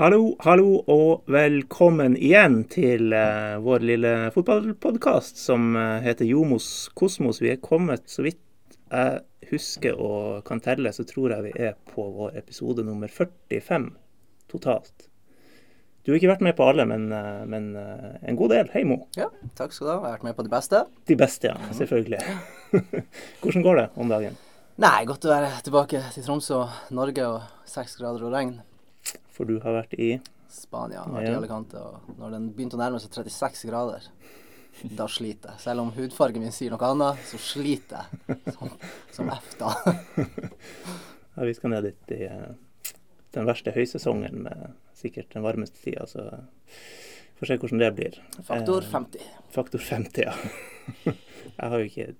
Hallo, hallo og velkommen igjen til uh, vår lille fotballpodkast som uh, heter Jomos kosmos. Vi er kommet, så vidt jeg husker og kan telle, så tror jeg vi er på vår episode nummer 45 totalt. Du har ikke vært med på alle, men, uh, men en god del. Hei, Mo. Ja, takk skal du ha. Jeg har vært med på de beste. De beste, ja. Selvfølgelig. Hvordan går det om dagen? Nei, godt å være tilbake til Tromsø, Norge og seks grader og regn. For du har vært i Spania. Vært ja. i Alicante. Og når den begynte å nærme seg 36 grader, da sliter jeg. Selv om hudfargen min sier noe annet, så sliter jeg som, som F, da. ja, vi skal ned dit i uh, den verste høysesongen med sikkert den varmeste tida, så får se hvordan det blir. Faktor 50. Eh, faktor 50, ja. jeg har jo ikke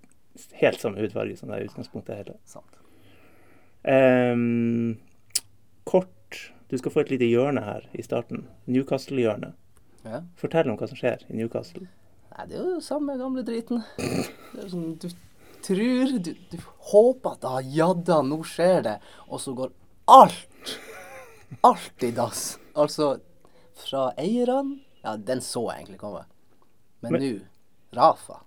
helt samme hudfarge som deg i utgangspunktet heller. Sant. Um, Du skal få et lite hjørne her i starten. Newcastle-hjørnet. Ja. Fortell om hva som skjer i Newcastle. Nei, det er jo samme gamle driten. Det er sånn, du tror Du, du håper at da, ja da, nå skjer det. Og så går alt, alt i dass. Altså fra eierne Ja, den så jeg egentlig komme. Men nå Rafa.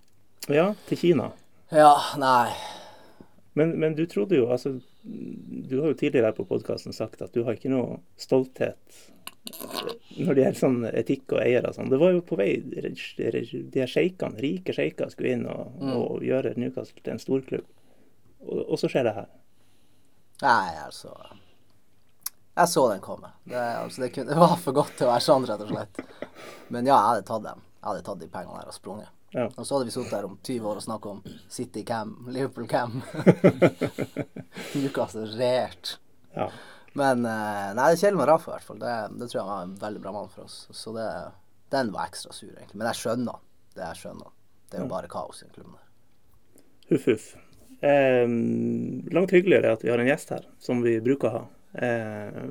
Ja, til Kina. Ja, nei. Men, men, du trodde jo altså Du har jo tidligere her på podkasten sagt at du har ikke noe stolthet når det gjelder sånn etikk og eiere og sånn. Det var jo på vei De her sjeikene, rike sjeiker, skulle inn og, mm. og, gjøre Newcastle til en storklubb. Og, og så skjer det her. Nei, altså Jeg så den komme. Det, altså, det, kunne, det var for godt til å være sånn, rett og slett. Men ja, jeg hadde tatt dem. Jeg hadde tatt de pengene der og sprunget. Ja. Og så hadde vi sittet her om 20 år og snakket om City Cam, Liverpool Cam. Newcastle reert. Ja. Men eh, nei, det med Rafa, i hvert fall. Det, det, tror jeg var en veldig bra mann for oss. Så det, den var ekstra sur, egentlig. Men jeg skjønner det. jeg skjønner. Det er jo bare kaos i den klubben der. Huff, huff. Eh, langt hyggeligere at vi har en gjest her, som vi bruker å ha. Eh,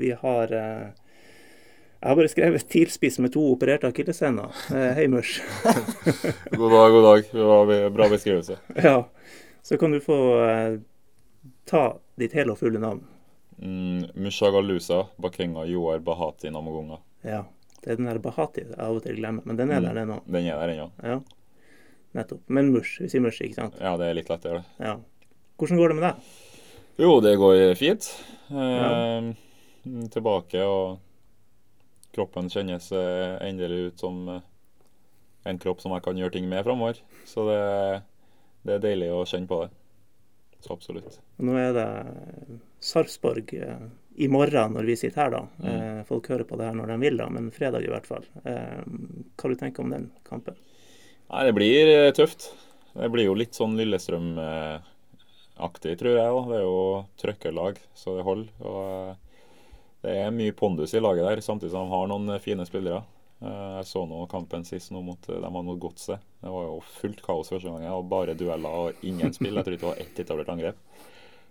vi har eh, jeg har bare skrevet 'tilspiss med to opererte akillessener'. Eh, hei, Mørs. god dag, god dag. Det var bra beskrivelse. Ja. Så kan du få eh, ta ditt hele og fulle navn. Mm, Mushagalusa Bakenga Joar Bahati Namogonga. Ja. Det er den der Bahati jeg av og til glemmer, men den er der ennå. Den er der ennå. Ja. Nettopp. Men Mush. Vi sier Mush, ikke sant? Ja, det er litt lettere. Ja. Hvordan går det med deg? Jo, det går fint. Eh, ja. Tilbake og kroppen kjennes eh, endelig ut som eh, en kropp som jeg kan gjøre ting med framover. Så det, det, er deilig å kjenne på det. Så absolutt. Nå er det Sarpsborg eh, i morgen når vi sitter her, da. Mm. Folk hører på det her når de vil, da, men fredag i hvert fall. Hva du tenker om den kampen? Nei, Det blir tøft. Det blir jo litt sånn Lillestrøm-aktig, tror jeg. da. Det er jo trøkkerlag, så det holder. og det er mye pondus i laget der, samtidig som de har noen eh, fine spillere. Eh, jeg så nå kampen sist nå mot eh, de har noe godt sted. Det var jo fullt kaos første gangen. og Bare dueller og ingen spill. Jeg tror ikke det var ett etablert angrep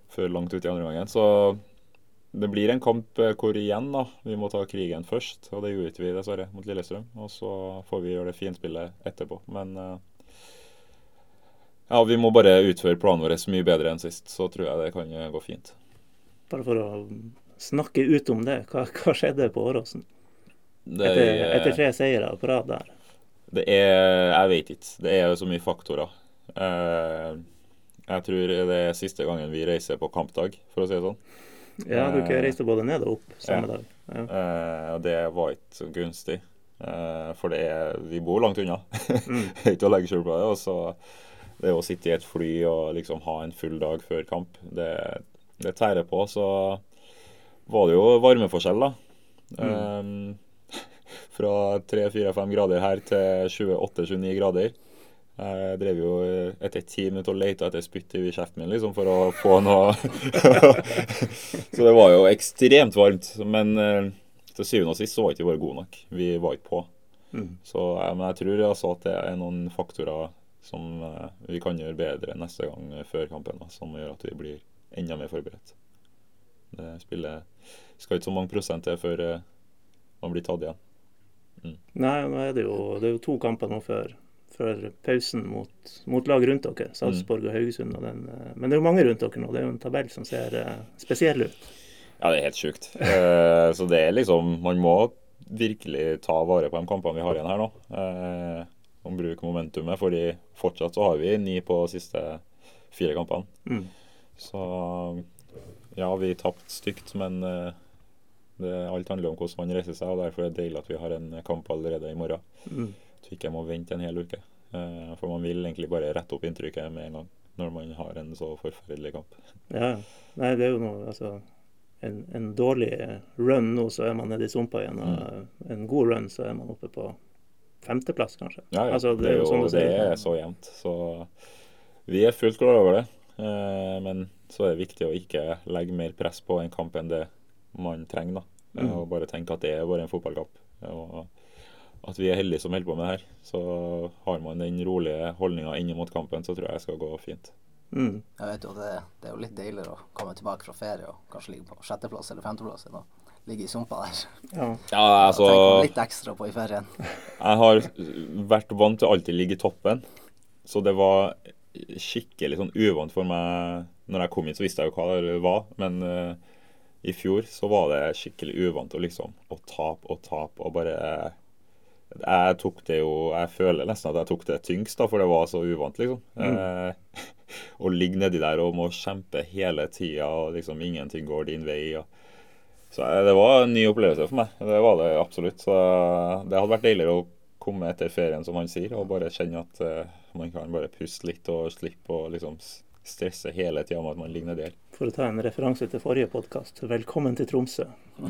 før langt ut i andre gangen. Så det blir en kamp hvor igjen da, vi må ta krigen først. Og det gjorde vi dessverre mot Lillestrøm. Og så får vi gjøre det finspillet etterpå. Men ja, vi må bare utføre planen vår mye bedre enn sist. Så tror jeg det kan gå fint. Bare for å snakke ut om det. Hva, hva skjedde på Åråsen? Etter, etter, tre seire på rad der. Det er Jeg vet ikke. Det er jo så mye faktorer. Eh, jeg tror det er siste gangen vi reiser på kampdag, for å si det sånn. Ja, du reiste både ned og opp samme ja. dag. Ja. Eh, det var ikke gunstig. Eh, for det er, vi bor langt unna. Mm. ikke å legge skjul på det. Og så det å sitte i et fly og liksom ha en full dag før kamp, det, det tærer på. Så var det jo varmeforskjell, da. Mm. Um, fra 3-4-5 grader her til 28-29 grader. Jeg drev jo etter ti minutter og lette etter spytt i kjeften min liksom, for å få noe Så det var jo ekstremt varmt. Men uh, til syvende og sist så var ikke vi bare gode nok. Vi var ikke på. Mm. Så, men jeg tror altså at det er noen faktorer som uh, vi kan gjøre bedre neste gang før kampen, da, som gjør at vi blir enda mer forberedt. Det spiller skal ikke så mange prosent til før eh, man blir tatt igjen. Mm. Nei, nå er det jo, det er jo to kamper nå før, før pausen mot, mot, lag rundt dere. Salzburg og Haugesund. Og den, eh, men det er jo mange rundt dere nå. Det er jo en tabell som ser uh, spesiell ut. Ja, det er helt sjukt. Eh, så det er liksom Man må virkelig ta vare på de kampene vi har igjen her nå. Eh, og bruke momentumet, fordi fortsatt så har vi ni på de siste fire kampene. Mm. Så ja, vi tapte stygt, men eh, det, alt handler om hvordan man reiser seg. og Derfor er det deilig at vi har en kamp allerede i morgen. Mm. Så ikke jeg må vente en hel uke. Eh, for man vil egentlig bare rette opp inntrykket med en gang når man har en så forferdelig kamp. Ja. Nei, det er jo noe Altså, en, en dårlig run nå, så er man nede i sumpa igjen. Og en god run, så er man oppe på femteplass, kanskje. Ja, ja. Altså, det, er jo, sånn det, er så jevnt. Så vi er fullt klar over det. Eh, men så er det viktig å ikke legge mer press på en kamp enn det man trenger. da. Eh, Mm. Og bare tenke at det er bare en fotballkamp. Og at vi er heldige som holder på med det her. Så har man den rolige holdninga inn mot kampen, så tror jeg det skal gå fint. Mm. Jeg vet jo, det, det er jo litt deiligere å komme tilbake fra ferie og kanskje ligge på sjetteplass eller femteplass enn å ligge i sumpa der. Ja. Ja, altså litt ekstra på i ferien. Jeg har vært vant til å alltid ligge i toppen, så det var skikkelig sånn uvant for meg Når jeg kom hit, så visste jeg jo hva det var, men uh, i fjor så var det skikkelig uvant å liksom å tape og tape og bare Jeg tok det jo Jeg føler nesten at jeg tok det tyngst, da, for det var så uvant, liksom. Eh, å ligge nedi der og må kjempe hele tida, og liksom ingenting går din vei. og så eh, det var en ny opplevelse for meg. Det var det absolutt. Så det hadde vært deiligere å komme etter ferien, som han sier, og bare kjenne at man kan bare puste litt og slippe å liksom stresse hele tida med at man ligner der. For å ta en referanse til forrige podkast, velkommen til Tromsø.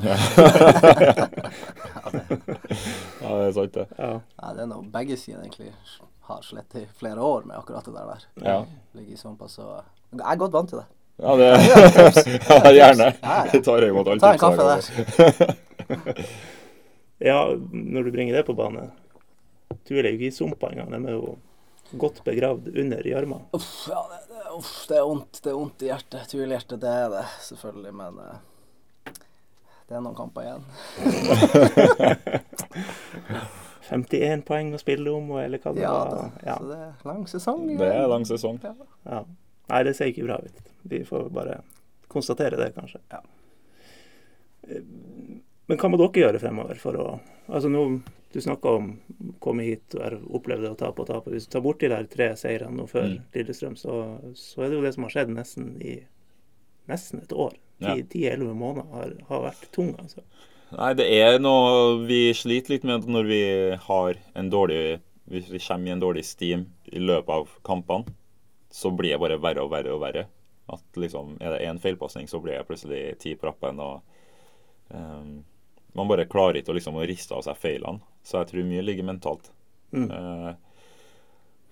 Ja, det er sant, det. Ja. ja. det er noe begge sider egentlig har slitt i flere år med akkurat det der. der. Ja, Ligger i sumpa, så Jeg er godt vant til det. ja det ja, Gjerne. Jeg tar imot alt. Ta en kaffe der. ja, når du bringer det på bane Du er jo ikke i sumpa engang. De er jo godt begravd under gjørma. Uff, ja, det, det, uff, det er vondt. Det er vondt i hjertet. Tvilhjertet, det er det selvfølgelig, men eh, det er noen kamper igjen. 51 poeng å spille om, eller hva det Ja var. Ja. Så det er lang sesong. igjen. Det er lang sesong. Ja. Nei, det ser ikke bra ut. Vi får bare konstatere det, kanskje. Ja. Men hva må dere gjøre fremover for å Altså nå, Du snakka om å komme hit og oppleve det å tape og tape. Hvis du tar bort de der tre seirene nå før Mm. Lillestrøm, så, så er det jo det som har skjedd nesten i nesten et år. Ja. Ti-elleve måneder har, har vært tung, altså. Nei, det er noe vi sliter litt med når vi har en dårlig Hvis vi kommer i en dårlig steam i løpet av kampene, så blir det bare verre og verre og verre. At liksom, Er det én feilpasning, så blir det plutselig ti på rappen. og ehm, Man bare klarer ikke å liksom å riste av seg feilene. Så jeg tror mye ligger mentalt. Mm. Eh,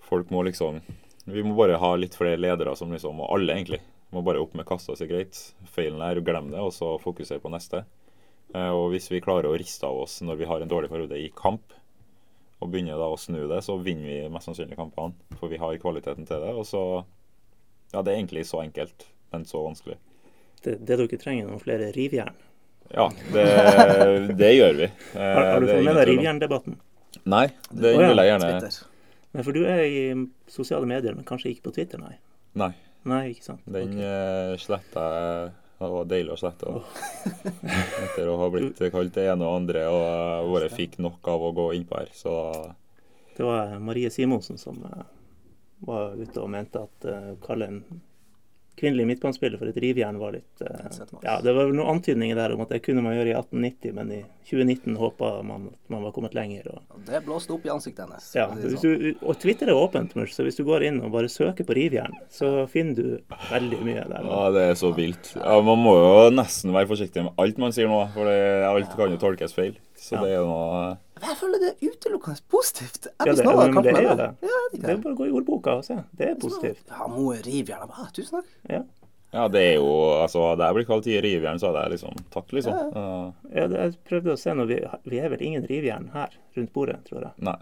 folk må liksom Vi må bare ha litt flere ledere som liksom Og alle, egentlig. Må bare opp med kassa si greit. Feilen er, å glem det, og så fokusere på neste. Eh, Og hvis vi klarer å riste av oss når vi har en dårlig periode i kamp, og begynner da å snu det, så vinner vi mest sannsynlig kampene. For vi har kvaliteten til det. Og så Ja, det er egentlig så enkelt, men så vanskelig. Det, det dere trenger, er noen flere rivjern. Ja, det, det gjør vi. Eh, Har, har du er fått med deg rivjerndebatten? Nei, det oh, ja. vil jeg gjerne Twitter. Nei, for du er i sosiale medier, men kanskje ikke på Twitter, nei? Nei. Nei, ikke sant? Den Ok. eh, sletta jeg. Det var deilig å slette. da. Etter å ha blitt kalt det ene og andre og bare fikk nok av å gå innpå her. Så Det var Marie Simonsen som eh, var ute og mente at uh, en kvinnelig midtbanespiller for et rivjern var litt uh, Ja, det var vel noen antydninger der om at det kunne man gjøre i 1890, men i 2019 håpa man at man var kommet lenger. Og, Og det blåste opp i ansiktet hennes. ja, hvis du, og Twitter er åpent, så hvis du går inn og bare søker på rivjern, så finner du veldig mye der. ja, det er så vilt. Ja, Man må jo nesten være forsiktig med alt man sier nå, for det, alt kan jo tolkes feil. Så Ja. det er jo noe jeg føler det er utelukkende positivt. Jeg Ja, det- men kalt det meg er det. det. Ja, Det er bare å gå i ordboka og se. Det er positivt. Ja, Moe Rivjern. Ah, tusen takk. Ja. Ja, det er jo Altså, hadde jeg blitt kalt i rivjern, så hadde jeg liksom takk, liksom. Ja. Ja, det, jeg prøvde å se nå vi, vi er vel ingen rivjern her rundt bordet, tror jeg. Nei.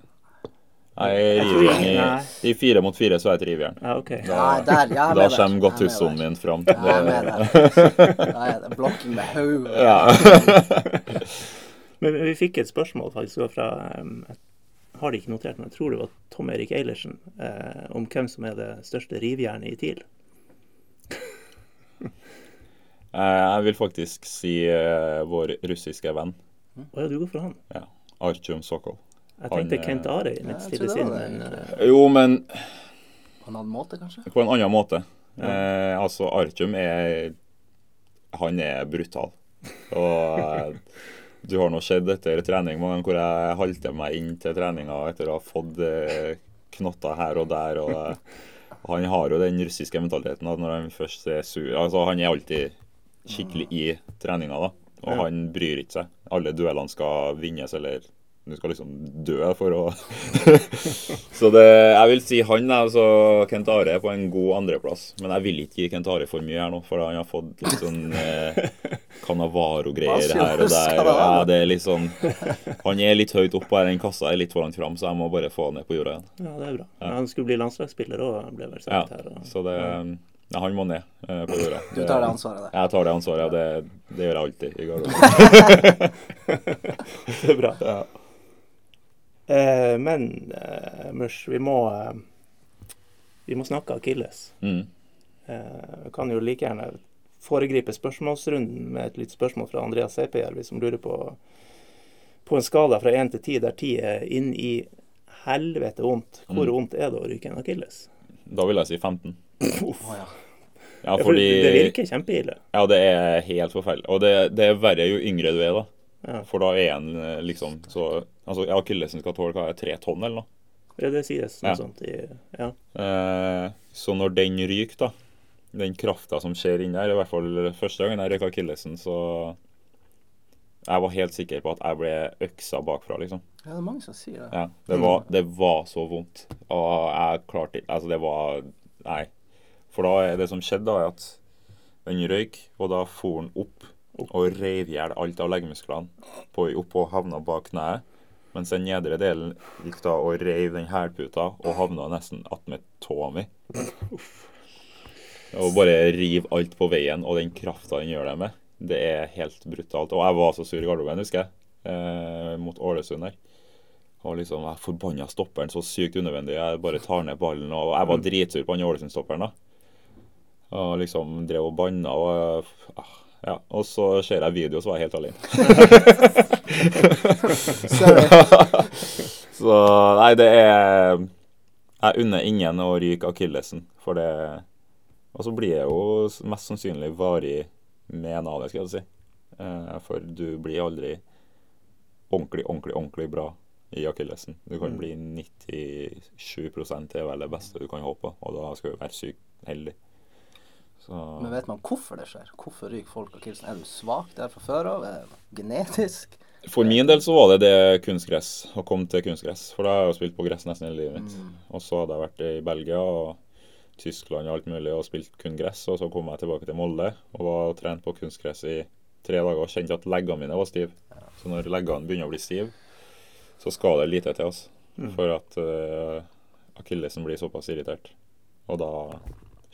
Nei, Jeg rivjern i, i fire mot fire, så er jeg et rivjern. Ja, OK. Ja, der, jeg er Da kommer Jeg er godthussonen min fram. Jeg er med der. Da er det blokken med hodet. Ja. Men vi fikk et spørsmål faktisk fra Jeg har det ikke notert, men jeg tror det var Tom Erik Eilertsen eh, om hvem som er det største rivjernet i TIL. Eh, Jeg vil faktisk si eh, vår russiske venn Å ja, du går for han. ja, Artyom Sokol. Jeg tenkte han, Kent Are i mitt stille sinn, men det, eh, Jo, men På en annen måte, kanskje? på en annen måte. Eh, altså, Artyom er Han er brutal. Og eh, du har nå sett etter trening mange ganger hvor jeg halter meg inn til treninga etter å ha fått eh, knotter her og der. og eh, Han har jo den russiske mentaliteten at når han først er sur altså Han er alltid skikkelig i treninga, da. Og han bryr ikke seg. Alle duellene skal vinnes, eller du skal liksom dø for å Så det, jeg vil si han, altså Kent Are er på en god andreplass. Men jeg vil ikke gi Kent Are for mye her nå, for han har fått litt sånn eh, Canavaro-greier her og der. Og, ja, det er sånn Han er litt høyt oppe her, den kassa er litt for langt fram, så jeg må bare få han ned på jorda igjen. ja, det er bra. Han skulle bli landslagsspiller òg, ble vel Ja, her. Og, så det ja, Han må ned eh, på jorda. Du tar det ansvaret der. Jeg tar det ansvaret, ja. Det, det gjør jeg alltid i garderoben. det er bra. Ja. Eh, men eh, Mush, vi må eh, Vi må snakke Akilles. Mm. Eh, kan jo like gjerne foregripe spørsmålsrunden med et litt spørsmål fra Andreas Seipejärvi, som lurer på på en skala fra én til ti, der ti er inn i helvete vondt. Hvor Mm. vondt er det å ryke en akilles? Da vil jeg si 15. Å ja. Ja, Ja, for fordi det virker kjempeille. Ja, det er helt forferdelig. Og det, det er verre jo yngre du er, da. For da er en eh, liksom så Altså, ja, akillesen skal tåle hva er tre tonn eller noe. Ja, det sies noe Ja. sånt i Ja. Eh, så når den ryker, da Den krafta som skjer inni der, i hvert fall første gangen jeg røyka akillesen, så Jeg var helt sikker på at jeg ble øksa bakfra, liksom. ja, det er mange som sier det. Ja, det var, det var så vondt. Og jeg klarte ikke Altså, det var Nei. For da er det som skjedde, da, at den røyk, og da for den opp og reiv i hjel alt av leggmusklene på, opp og havna bak kneet. Mens den nedre delen gikk da og reiv den hælputa og havna nesten attmed tåa mi. Og bare riv alt på veien, og den krafta den gjør det med, det er helt brutalt. Og jeg var så sur i garderoben, husker jeg, eh, mot Ålesund her. Og liksom, jeg forbanna stopperen så sykt unødvendig. Jeg bare tar ned ballen, og jeg var dritsur på han Ålesund-stopperen, da. Og liksom drev og banna og ah, Ja. Og så ser jeg video, så var jeg helt alene. Så nei, det er Jeg unner ingen å ryke akillesen, for det Og så blir jeg jo mest sannsynlig varig med en av det, skal jeg si. Eh, For du blir aldri ordentlig, ordentlig, ordentlig bra i akillesen. Du kan Mm. bli 97 det er vel det beste du kan håpe og da skal du være sykt heldig. Så Men vet man hvorfor det skjer? Hvorfor ryker folk akillesen? Er du svak der fra før av? Genetisk? For min del så var det det kunstgress, å komme til kunstgress. For da har jeg jo spilt på gress nesten hele livet mitt. Mm. Og så hadde jeg vært i Belgia og Tyskland og alt mulig og spilt kun gress. Og så kom jeg tilbake til Molde og var og trent på kunstgress i tre dager og kjente at leggene mine var stive. Så når leggene begynner å bli stive, så skal det lite til oss Mm. for at uh, akillesen blir såpass irritert. Og da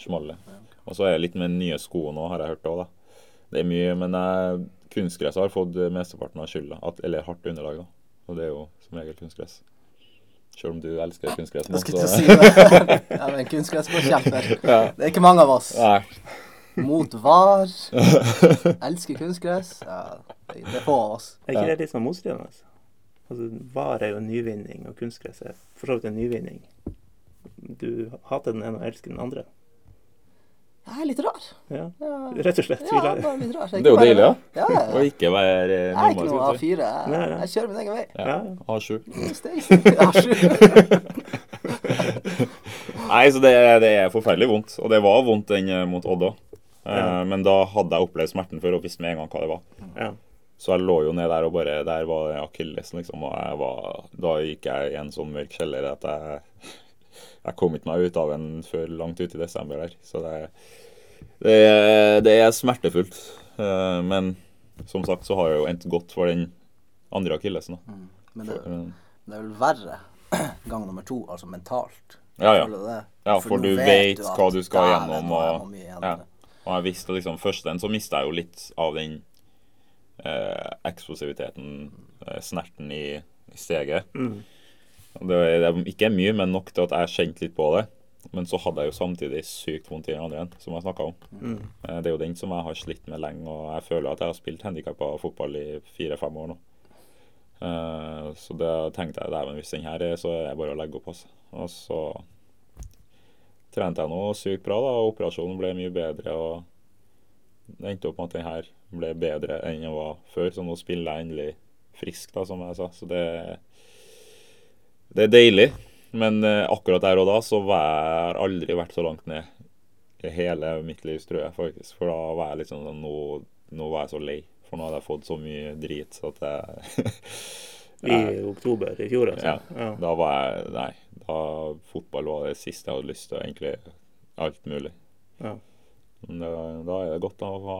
smaller det. Og så er det litt med nye sko nå, har jeg hørt òg, da. Det er mye, men jeg, kunstgress har fått mesteparten av skylda. At, eller hardt underlag, da. Og det er jo som regel kunstgress. Selv om du elsker kunstgress nå, Jeg skulle til å si det. ja, men en kunstgressforkjemper. ja. Det er ikke mange av oss. Nei. Mot var. Elsker kunstgress. Ja, det er få av oss. Er ikke det litt sånn motstridende? Altså, VAR er jo en nyvinning, og kunstgress er for så vidt en nyvinning. Du hater den ene og elsker den andre. Jeg er litt rar. Ja, rett og slett. ja bare litt rar. Det er jo deilig, ja. Ja, ja. Å ikke være Jeg eh, er ikke noe skal jeg si. A4. Jeg, Nei, nei. jeg kjører min egen vei. Ja. Ja. A7. Steg, steg. Ja, sju. Nei, så det, det er forferdelig vondt. Og det var vondt den eh, mot Odd òg. Ja. Men da hadde jeg opplevd smerten før og visste med en gang hva det var. Ja. Så jeg lå jo ned der og bare Der var akillesen, liksom. Og jeg var, da gikk jeg i en sånn mørk kjeller at jeg Jeg kom ikke meg ut av den før langt ut i desember der. Så det, det, det er smertefullt. Eh, Men som sagt så har jeg jo endt godt for den andre akillesen. Mm. Men det, Eh, det er vel verre gang nummer to, altså mentalt. Ja, ja. Ja, for for du vet vet du hva du skal gjennom, og- ja. Og jeg visste liksom Først den så mista jeg jo litt av den eh, eksplosiviteten, eh, snerten i, i steget. Mm. Det, det er ikke mye, men nok til at jeg kjente litt på det. Men så hadde jeg jo samtidig sykt vondt i den andre enden, som jeg snakka om. Mm. Eh, Det er jo den som jeg har slitt med lenge, og jeg føler at jeg har spilt handikappa fotball i fire-fem år nå. Eh, Så da tenkte jeg at hvis den her er, så er det bare å legge opp. Også. Og så trente jeg nå sykt bra, da, og operasjonen ble mye bedre. og Det endte opp med at den her ble bedre enn den var før, så nå spiller jeg endelig frisk, da, som jeg sa. Så det, det er deilig. Men eh, akkurat der og da så har jeg aldri vært så langt ned i hele mitt livs, tror jeg faktisk. For da var jeg liksom sånn nå, nå var jeg så lei. For nå hadde jeg fått så mye drit så at jeg I oktober i fjor, altså. Ja. Ja. Da var jeg Nei. Da fotball var det siste jeg hadde lyst til. Egentlig alt mulig. Ja. Men da, da er det godt å ha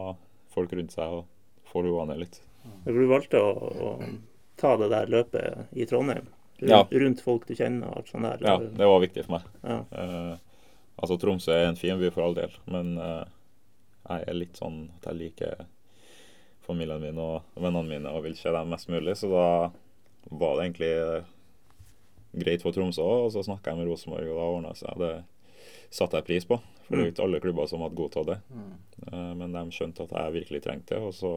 folk rundt seg og få roa ned litt. Du valgte å, å ta det der løpet i Trondheim. Rundt, Ja. rundt folk du kjenner og alt sånt der. Ja, det var viktig for meg. Ja. Uh, altså Tromsø er en fin by for all del, men uh, jeg er litt sånn at jeg liker familien min og vennene mine og vil se dem mest mulig, så da var det egentlig eh, greit for Tromsø òg. Og så snakka jeg med Rosenborg, og da ordna det seg. Det satte jeg pris på, for det er ikke alle klubber som hadde godtatt det. Mm. Eh, men de skjønte at jeg virkelig trengte det, og så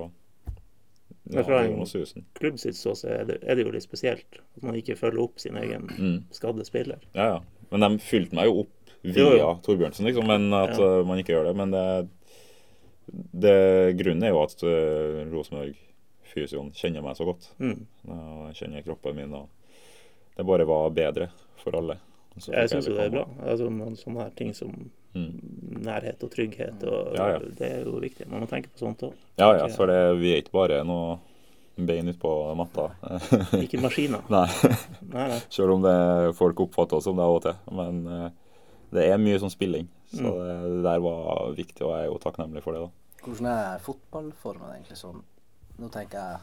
ja, fra en-. Klubb sitt ståsted er, det- er det jo litt spesielt at man ikke følger opp sin egen Mm. skadde spiller. Ja, ja. Men de fylte meg jo opp via Jo. Torbjørnsen, liksom. Men at Ja. eh, man ikke gjør det. Men det, det grunnen er jo at uh, Rosenborg Fysioen kjenner meg så godt. Mm. Jeg kjenner kroppen min, og det bare var bedre for alle. Jeg syns jo det er bra. Altså, sånne her ting som Mm. Nærhet og trygghet, og Ja, ja. det er jo viktig. Man må tenke på sånt òg. Ja, ja, for det, vi er ikke bare noe bein utpå matta. Ikke maskiner. Nei, Nei, nei. selv om det, folk oppfatter oss som det av og til. Men eh, det er mye sånn spilling. Så Mm. det, det der var viktig, og jeg er jo takknemlig for det. da. Hvordan er fotballformen egentlig sånn? Nå tenker jeg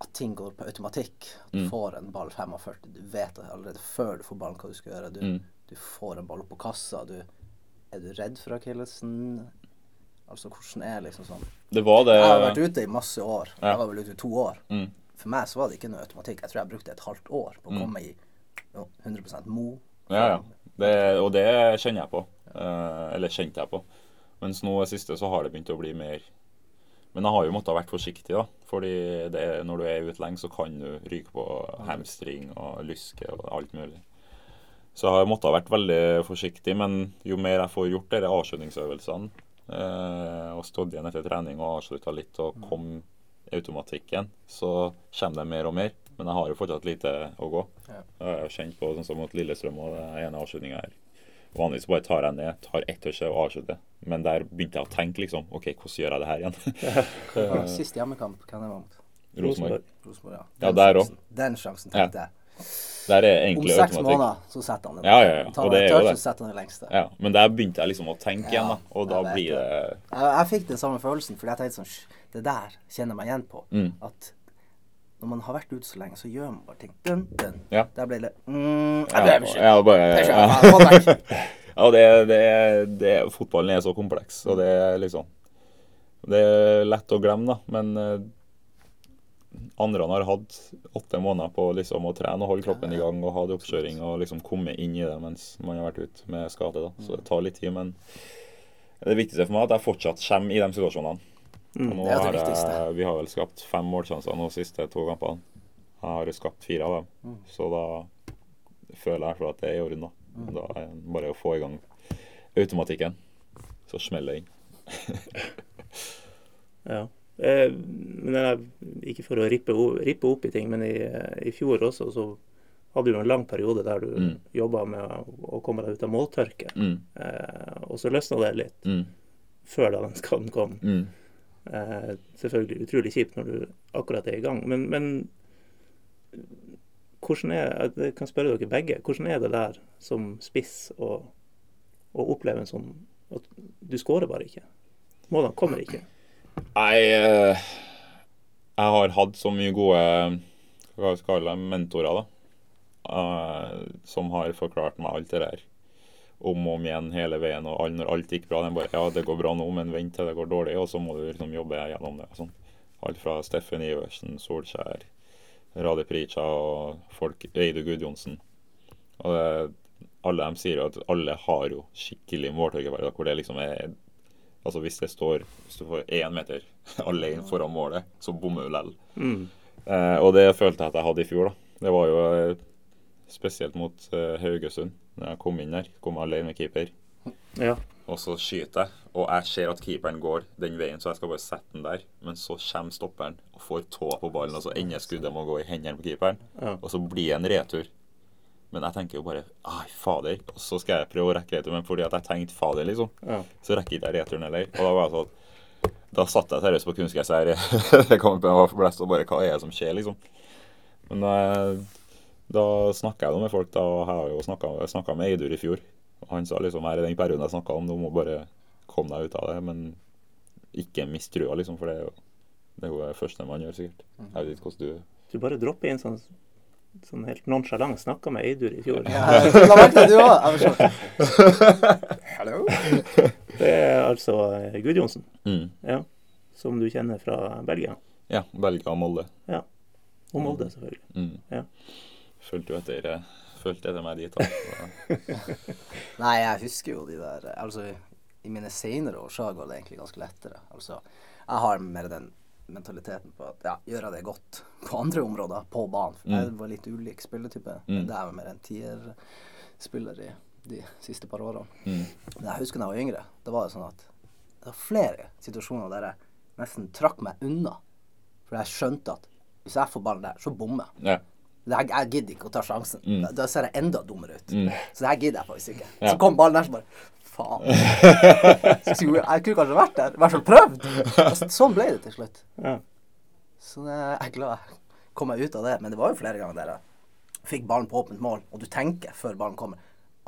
at ting går på automatikk. At du Mm. får en ball 45, du vet allerede før du får ballen hva du skal gjøre. Du, Mm. du får en ball opp på kassa. Du, er du redd for akillesen? Altså, hvordan er liksom sånn Det var det Jeg har vært ute i masse år. Ja. Jeg var vel ute i to år. Mm. For meg så var det ikke noe automatikk. Jeg tror jeg brukte et halvt år på å Mm. komme i jo, 100% mo. Ja, ja. Det, og det kjenner jeg på. Eh, eller kjente jeg på. Mens nå i det siste så har det begynt å bli mer Men jeg har jo måttet vært forsiktig, da. Fordi det er, når du er ute lenge, så kan du ryke på hamstring og lyske og alt mulig. Så jeg har måttet ha vært veldig forsiktig, men jo mer jeg får gjort disse avskjønningsøvelsene, eh, og stått igjen etter trening og avslutta litt og kom automatikken, så kommer det mer og mer. Men jeg har jo fortsatt lite å gå. Ja. Jeg har kjent på sånn som mot Lillestrøm og den ene avslutninga her. Vanligvis bare tar jeg ned, tar ett touch og avslutter. Men der begynte jeg å tenke liksom OK, hvordan gjør jeg det her igjen? Ja, Sist hjemmekamp, hvem det var mot? Rosenborg. Ja. Ja, der òg. Den sjansen tenkte jeg. Der er Om seks automatikk. måneder så setter han det. Ja, ja, ja. Og det er jo det. det. Ja, men der begynte jeg liksom å tenke igjen, da. Og da blir det Jeg, jeg fikk den samme følelsen, fordi jeg tenkte sånn Det der kjenner jeg meg igjen på. Mm. At når man har vært ute så lenge, så gjør man bare ting. Dun, dun. Ja. Der ble det mm, jeg ble beskyttet. ja, bare, ja. Ja, det, det, det, fotballen er så kompleks, og det er liksom Det er lett å glemme, da, men andre har hatt åtte måneder på liksom å trene og holde kroppen i gang og ha det oppkjøring og liksom komme inn i det mens man har vært ute med skade. da. Så det tar litt tid, men det viktigste for meg er at jeg fortsatt kommer i de situasjonene. Og nå Det er det har viktigste. vi har vel skapt fem målsjanser de siste to kampene. Jeg har skapt fire av dem, så da føler jeg at det er i orden. Da Da er det bare å få i gang automatikken, så smeller det inn. Ja. Eh, men jeg, ikke for å rippe, rippe opp i ting, men i, i fjor også så hadde du en lang periode der du Mm. jobba med å, komme deg ut av måltørke. Mm, Eh, og så løsna det litt mm, før da den skaden kom. mm. Eh, selvfølgelig utrolig kjipt når du akkurat er i gang, men, men hvordan er Jeg kan spørre dere begge. Hvordan er det der som spiss å, å oppleve en sånn at du skårer bare ikke? Målene kommer ikke. Nei, eh, jeg har hatt så mye gode hva skal jeg kalle det, mentorer, da. uh, som har forklart meg alt det der om og om igjen hele veien. Og all, når alt gikk bra, den bare Ja, det går bra nå, men vent til det går dårlig, og så må du liksom jobbe gjennom det. og sånn. Alt fra Steffen Iversen, Solskjær, Rade Prica og folk Eidu Gudjonsen. Og alle de sier jo at alle har jo skikkelig måltøygeværer hvor det liksom er Altså hvis det står Hvis du får én meter alene foran målet, så bommer du likevel. Mm. Eh, og det følte jeg at jeg hadde i fjor, da. Det var jo eh, spesielt mot eh, Haugesund. Når jeg kom inn der, kom jeg alene med keeper. Ja. Og så skyter jeg, og jeg ser at keeperen går den veien, så jeg skal bare sette den der. Men så kommer stopperen og får tåa på ballen, og så ender skuddet med å gå i hendene på keeperen. Ja. Og så blir det en retur. Men jeg tenker jo bare Ai, fader. Og så skal jeg prøve å rekke retur, men fordi at jeg tenkte fader, liksom, Ja. så rekker ikke jeg returen heller. Og da var jeg sånn Da satt jeg seriøst på kunstgress her. Det kom på meg blest og bare Hva er det som skjer, liksom? Men da, da snakka jeg med folk, da. Og jeg har jo snakka med Eidur i fjor. Og han sa liksom her i den perioden jeg snakka om, du må bare komme deg ut av det. Men ikke mist trua, liksom, for det er jo det er jo det første man gjør, sikkert. Jeg vet ikke hvordan du Du bare dropper inn sånn, sånn helt nonsjalant. Snakka med Eidur i fjor. Ja, la merke til det, du òg. Hallo? Det er altså eh, Gudjonsen, mm. ja. Som du kjenner fra Belgia. Ja, Belgia og Molde. Ja. Og Molde, selvfølgelig. Mm. Ja. Fulgte jo etter, eh, fulgte etter meg dit. Nei, jeg husker jo de der Altså, i mine senere år så har det egentlig ganske lettere. Altså, jeg har mer den mentaliteten på at ja, gjøre det godt på andre områder, på banen. Jeg var litt ulik spilletype. Mm. Det er jo mer en tierspiller i de siste par årene. mm. Men jeg husker da jeg var yngre, det var jo sånn at det var flere situasjoner der jeg nesten trakk meg unna. For jeg skjønte at hvis jeg får ballen der, så bommer jeg. Ja. Jeg, jeg gidder ikke å ta sjansen. Mm. Da, da ser jeg enda dummere ut. Mm. Så det her gidder jeg faktisk ikke. Ja. Så kom ballen der, så bare Faen. Jeg kunne kanskje vært der. I hvert fall prøvd. Og sånn ble det til slutt. Ja. Så jeg er glad jeg kom meg ut av det. Men det var jo flere ganger der jeg fikk ballen på åpent mål, og du tenker før ballen kommer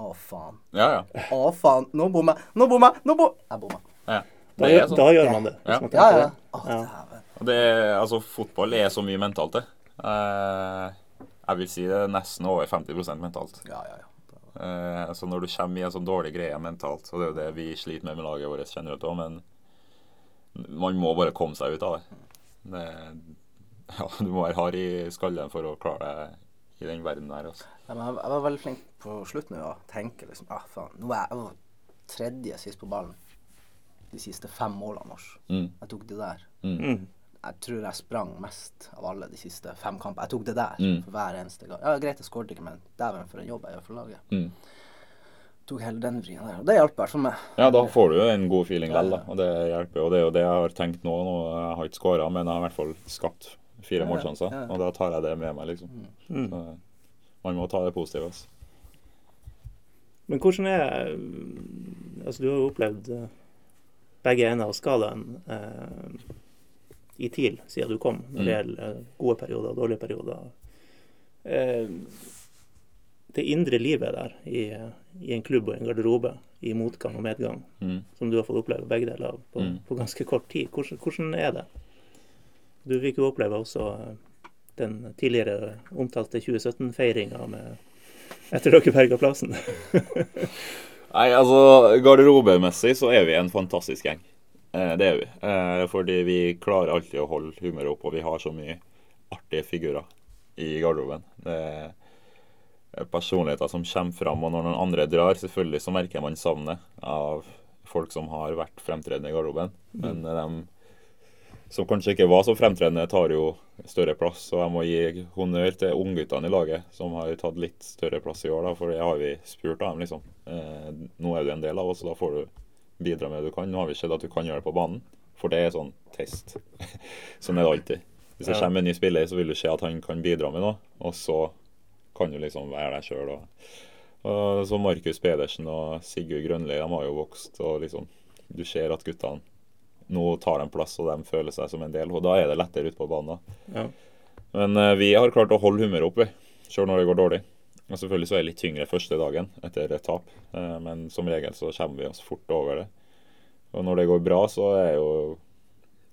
Å, faen. Ja, ja. Å, faen. Nå bommer jeg. Nå bommer jeg. Nå bom... Jeg bommer. ja. Da, sånn. da gjør man det. hvis Ja. man Ja, ja. det. Å, Ja. det, er- altså, fotball er så mye mentalt, det. Eh, jeg vil si det er nesten over 50% mentalt. Ja, ja, ja. Eh, så når du kommer i en sånn dårlig greie mentalt, og det er jo det vi sliter med med laget vårt generelt òg, men man må bare komme seg ut av det. det ja, du må være hard i skallen for å klare deg i den verden der. Altså. Ja, jeg, jeg var veldig flink på slutten å tenke liksom ah, faen, nå er jeg, jeg var tredje sist på ballen de siste fem målene våre. Mm. Jeg tok det der. Mm. Jeg tror jeg sprang mest av alle de siste fem kampene. Jeg tok det der Mm. for hver eneste gang. Ja, Greit, jeg skåret ikke, men dæven for en jobb jeg gjør for laget. Mm. Tok hele den vrien der. Og det hjalp i hvert fall meg. Ja, da får du jo en god feeling Ja, ja. Og det hjelper. Og det er jo det jeg har tenkt nå. nå jeg har ikke skåra, men jeg har i hvert fall skapt fire Ja, ja. målsjanser. Ja, ja. Og da tar jeg det med meg, liksom. Mm. Så, man må ta det positive. Altså. Men hvordan er Altså, du har jo opplevd eh, begge ender av skalaen eh, i TIL siden du kom, når det Mm. gjelder eh, gode perioder og dårlige perioder. Eh, det indre livet der i, i en klubb og en garderobe, i motgang og medgang, Mm. som du har fått oppleve begge deler av på, Mm. på ganske kort tid. Hvordan, hvordan er det? Du fikk jo oppleve også eh, den tidligere omtalte 2017-feiringa etter dere berga plassen. Nei, altså garderobemessig så er vi en fantastisk gjeng. Eh, det er vi. Eh, fordi vi klarer alltid å holde humøret oppe, og vi har så mye artige figurer i garderoben. Det er personligheter som kommer fram, og når noen andre drar, selvfølgelig så merker man savnet av folk som har vært fremtredende i garderoben. Men mm. de som kanskje ikke var så fremtredende, tar jo større plass. Og jeg må gi honnør til ungguttene i laget, som har tatt litt større plass i år. da, For det har vi spurt av dem, liksom. Eh, nå er du en del av oss, og da får du bidra med det du kan. Nå har vi sett at du kan gjøre det på banen, for det er sånn test. sånn er det alltid. Hvis det kommer en ny spiller, så vil du se at han kan bidra med noe, og så kan du liksom være deg sjøl. Så Markus Pedersen og Sigurd Grønli, de har jo vokst, og liksom Du ser at guttene nå tar de plass, og de føler seg som en del. Og da er det lettere ute på banen. Ja. Men uh, vi har klart å holde humøret oppe, selv når det går dårlig. Og Selvfølgelig så er det litt tyngre første dagen etter et tap, eh, men som regel så kommer vi oss fort over det. Og når det går bra, så er jo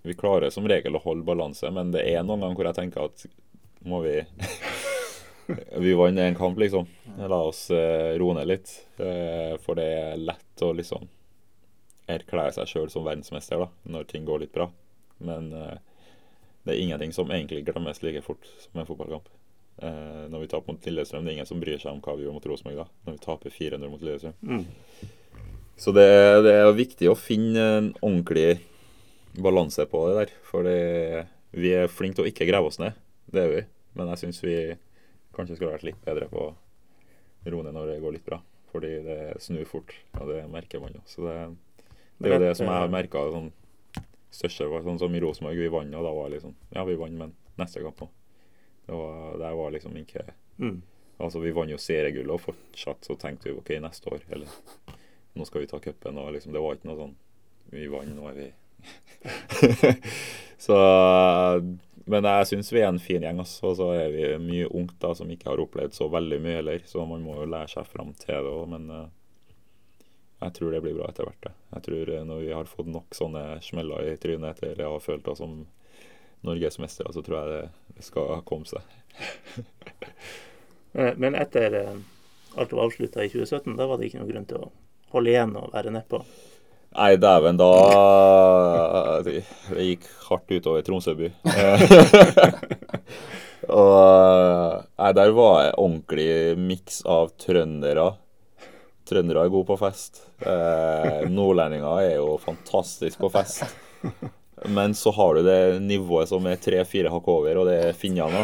Vi klarer som regel å holde balanse, men det er noen ganger hvor jeg tenker at må vi Vi vant en kamp, liksom. La oss eh, roe ned litt. Eh, for det er lett å liksom erklære seg sjøl som verdensmester da, når ting går litt bra. Men det er ingenting som egentlig glemmes like fort som en fotballkamp. Eh, når vi taper mot Lillestrøm, det er ingen som bryr seg om hva vi gjør mot Rosenborg da. Når vi taper 400 mot Lillestrøm. Mm. Så det, det er viktig å finne en ordentlig balanse på det der. For vi er flinke til å ikke grave oss ned. Det er vi. Men jeg syns vi kanskje skulle vært litt bedre på å roe ned når det går litt bra. Fordi det snur fort, og det merker man jo. Så det, det er jo det som jeg har merka sånn største var sånn som i Rosenborg. Vi vant, og da var det liksom Ja, vi vant, men neste kamp nå. Det var, det var liksom ikke Mm. Altså, vi vant jo seriegullet, og fortsatt så tenkte vi OK, neste år, eller nå skal vi ta cupen, og liksom Det var ikke noe sånn Vi vant, nå er vi Så Men jeg syns vi er en fin gjeng, altså. Og så er vi mye ungt da som ikke har opplevd så veldig mye heller, så man må jo lære seg fram til det òg, men eh, jeg tror det blir bra etter hvert. Jeg tror eh, når vi har fått nok sånne smeller i trynet etter å ha følt oss som norgesmestere, så tror jeg det, skal komme seg. Eh, Men etter eh, alt var avslutta i 2017, da var det ikke noen grunn til å holde igjen og være nedpå. Nei, dæven, da Det det gikk hardt utover Tromsø by. Eh, og Nei, der var jeg ordentlig miks av trøndere. Trøndere er gode på fest. Eh, nordlendinger er jo fantastisk på fest. Men så har du det nivået som er tre-fire hakk over, og det er finnene.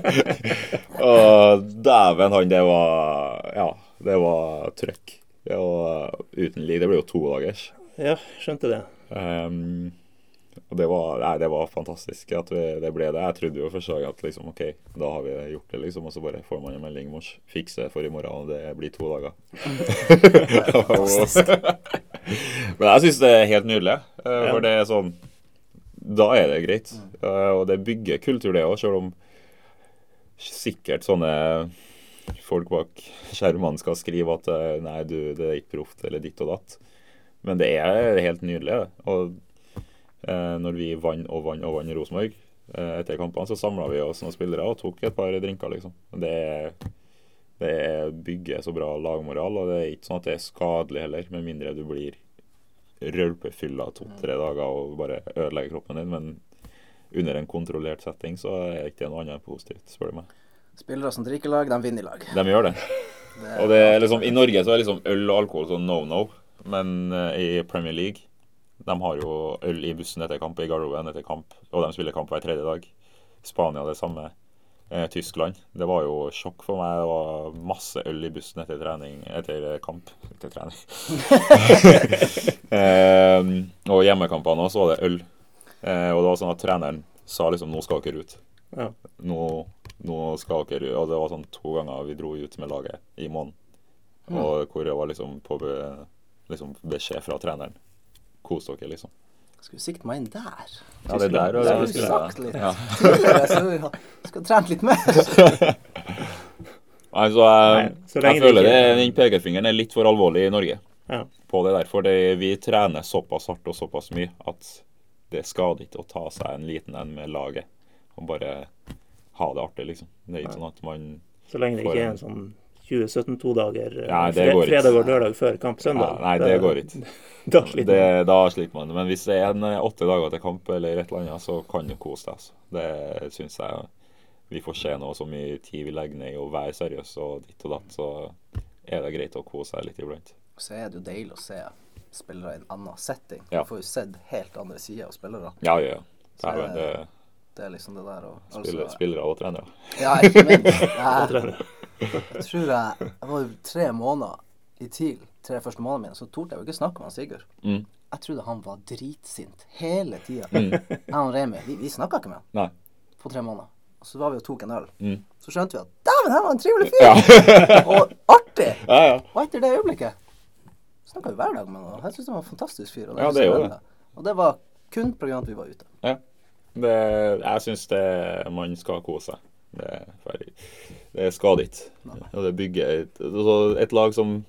og dæven, han, det var Ja, det var trøkk. Og uten lig. Det ble jo to dagers. Ja, skjønte det. Um, og det var, nei, det var fantastisk at vi, det ble det. Jeg trodde jo første dag at liksom, OK, da har vi gjort det, liksom. Og så bare får man en melding å fikse for i morgen, og det blir to dager. Men jeg syns det er helt nydelig. eh, For det er sånn Da er det greit. Eh, Og det bygger kultur, det òg, selv om sikkert sånne folk bak skjermene skal skrive at eh, nei, du, det er ikke proft, eller ditt og datt. Men det er helt nydelig. det. Og når vi vant og vant og vant i Rosenborg etter kampene, så samla vi oss noen spillere og tok et par drinker, liksom. Det, er- det er- bygger så bra lagmoral, og det er ikke sånn at det er skadelig heller, med mindre du blir rølpefylla to-tre dager og bare ødelegger kroppen din. Men under en kontrollert setting så er det ikke noe annet enn positivt, spør du meg. Spillere som drikker lag, de vinner i lag. De gjør det. Det Og det er liksom, I Norge så er liksom øl og alkohol sånn no-no, men eh, i Premier League de har jo øl i bussen etter kamp, i garderoben etter kamp, og de spiller kamp hver tredje dag. Spania det samme. Eh, Tyskland. Det var jo sjokk for meg. Det var masse øl i bussen etter trening, etter kamp. Etter trening. eh, og hjemmekampene også var det øl. Eh, og det var sånn at treneren sa liksom 'nå skal dere ut'. Ja. Nå, nå skal dere ut. Og det var sånn to ganger vi dro ut med laget i måneden. Og hvor det var liksom på liksom beskjed fra treneren. Kos dere, liksom. Skal vi sikte meg inn der? Ja, det er der og du skulle sagt litt Ja. så vi trent litt mer. Altså, jeg, så jeg føler det, den pekefingeren er litt for alvorlig i Norge Ja. på det der. For det, vi trener såpass hardt og såpass mye at det skader ikke å ta seg en liten en med laget og bare ha det artig, liksom. Det er ikke sånn at man Så lenge det ikke er en- en sånn 2017 to dager eh, Nei, det fre- går ikke. fredag og lørdag før kamp ja, søndag. Nei, det går ikke. Da sliter Det, da sliter man. Men hvis det er en eh, åtte dager til kamp eller et eller annet, så kan du kose deg. Altså. Det syns jeg vi får se nå så mye tid vi legger ned i å være seriøse og ditt og datt, så er det greit å kose seg litt iblant. Så er det jo deilig å se spillere i en annen setting. Ja. Du får jo sett helt andre sider av spillere. Ja, ja. ja. Det er, det Det er liksom det der å altså- spillere og trenere. Ja, ikke minst. Jeg, tror jeg Jeg var jo tre måneder i TIL, tre første månedene mine, så torde jeg jo ikke snakke med han Sigurd. Mm. Jeg trodde han var dritsint hele tida. Jeg og Remi, vi, vi snakka ikke med han Nei. på tre måneder. Og så var vi og tok en øl. Mm. Så skjønte vi at dæven, her var en trivelig fyr! Ja. og artig! ja, ja. Og etter det øyeblikket snakka vi hver dag med han. Jeg syntes han var en fantastisk fyr. Og Ja, synes det gjorde det. Og det var kun pga. at vi var ute. ja. Det, jeg syns det man skal kose seg. Det, er ferdig. Det skader ikke. Og det bygger et, altså et lag som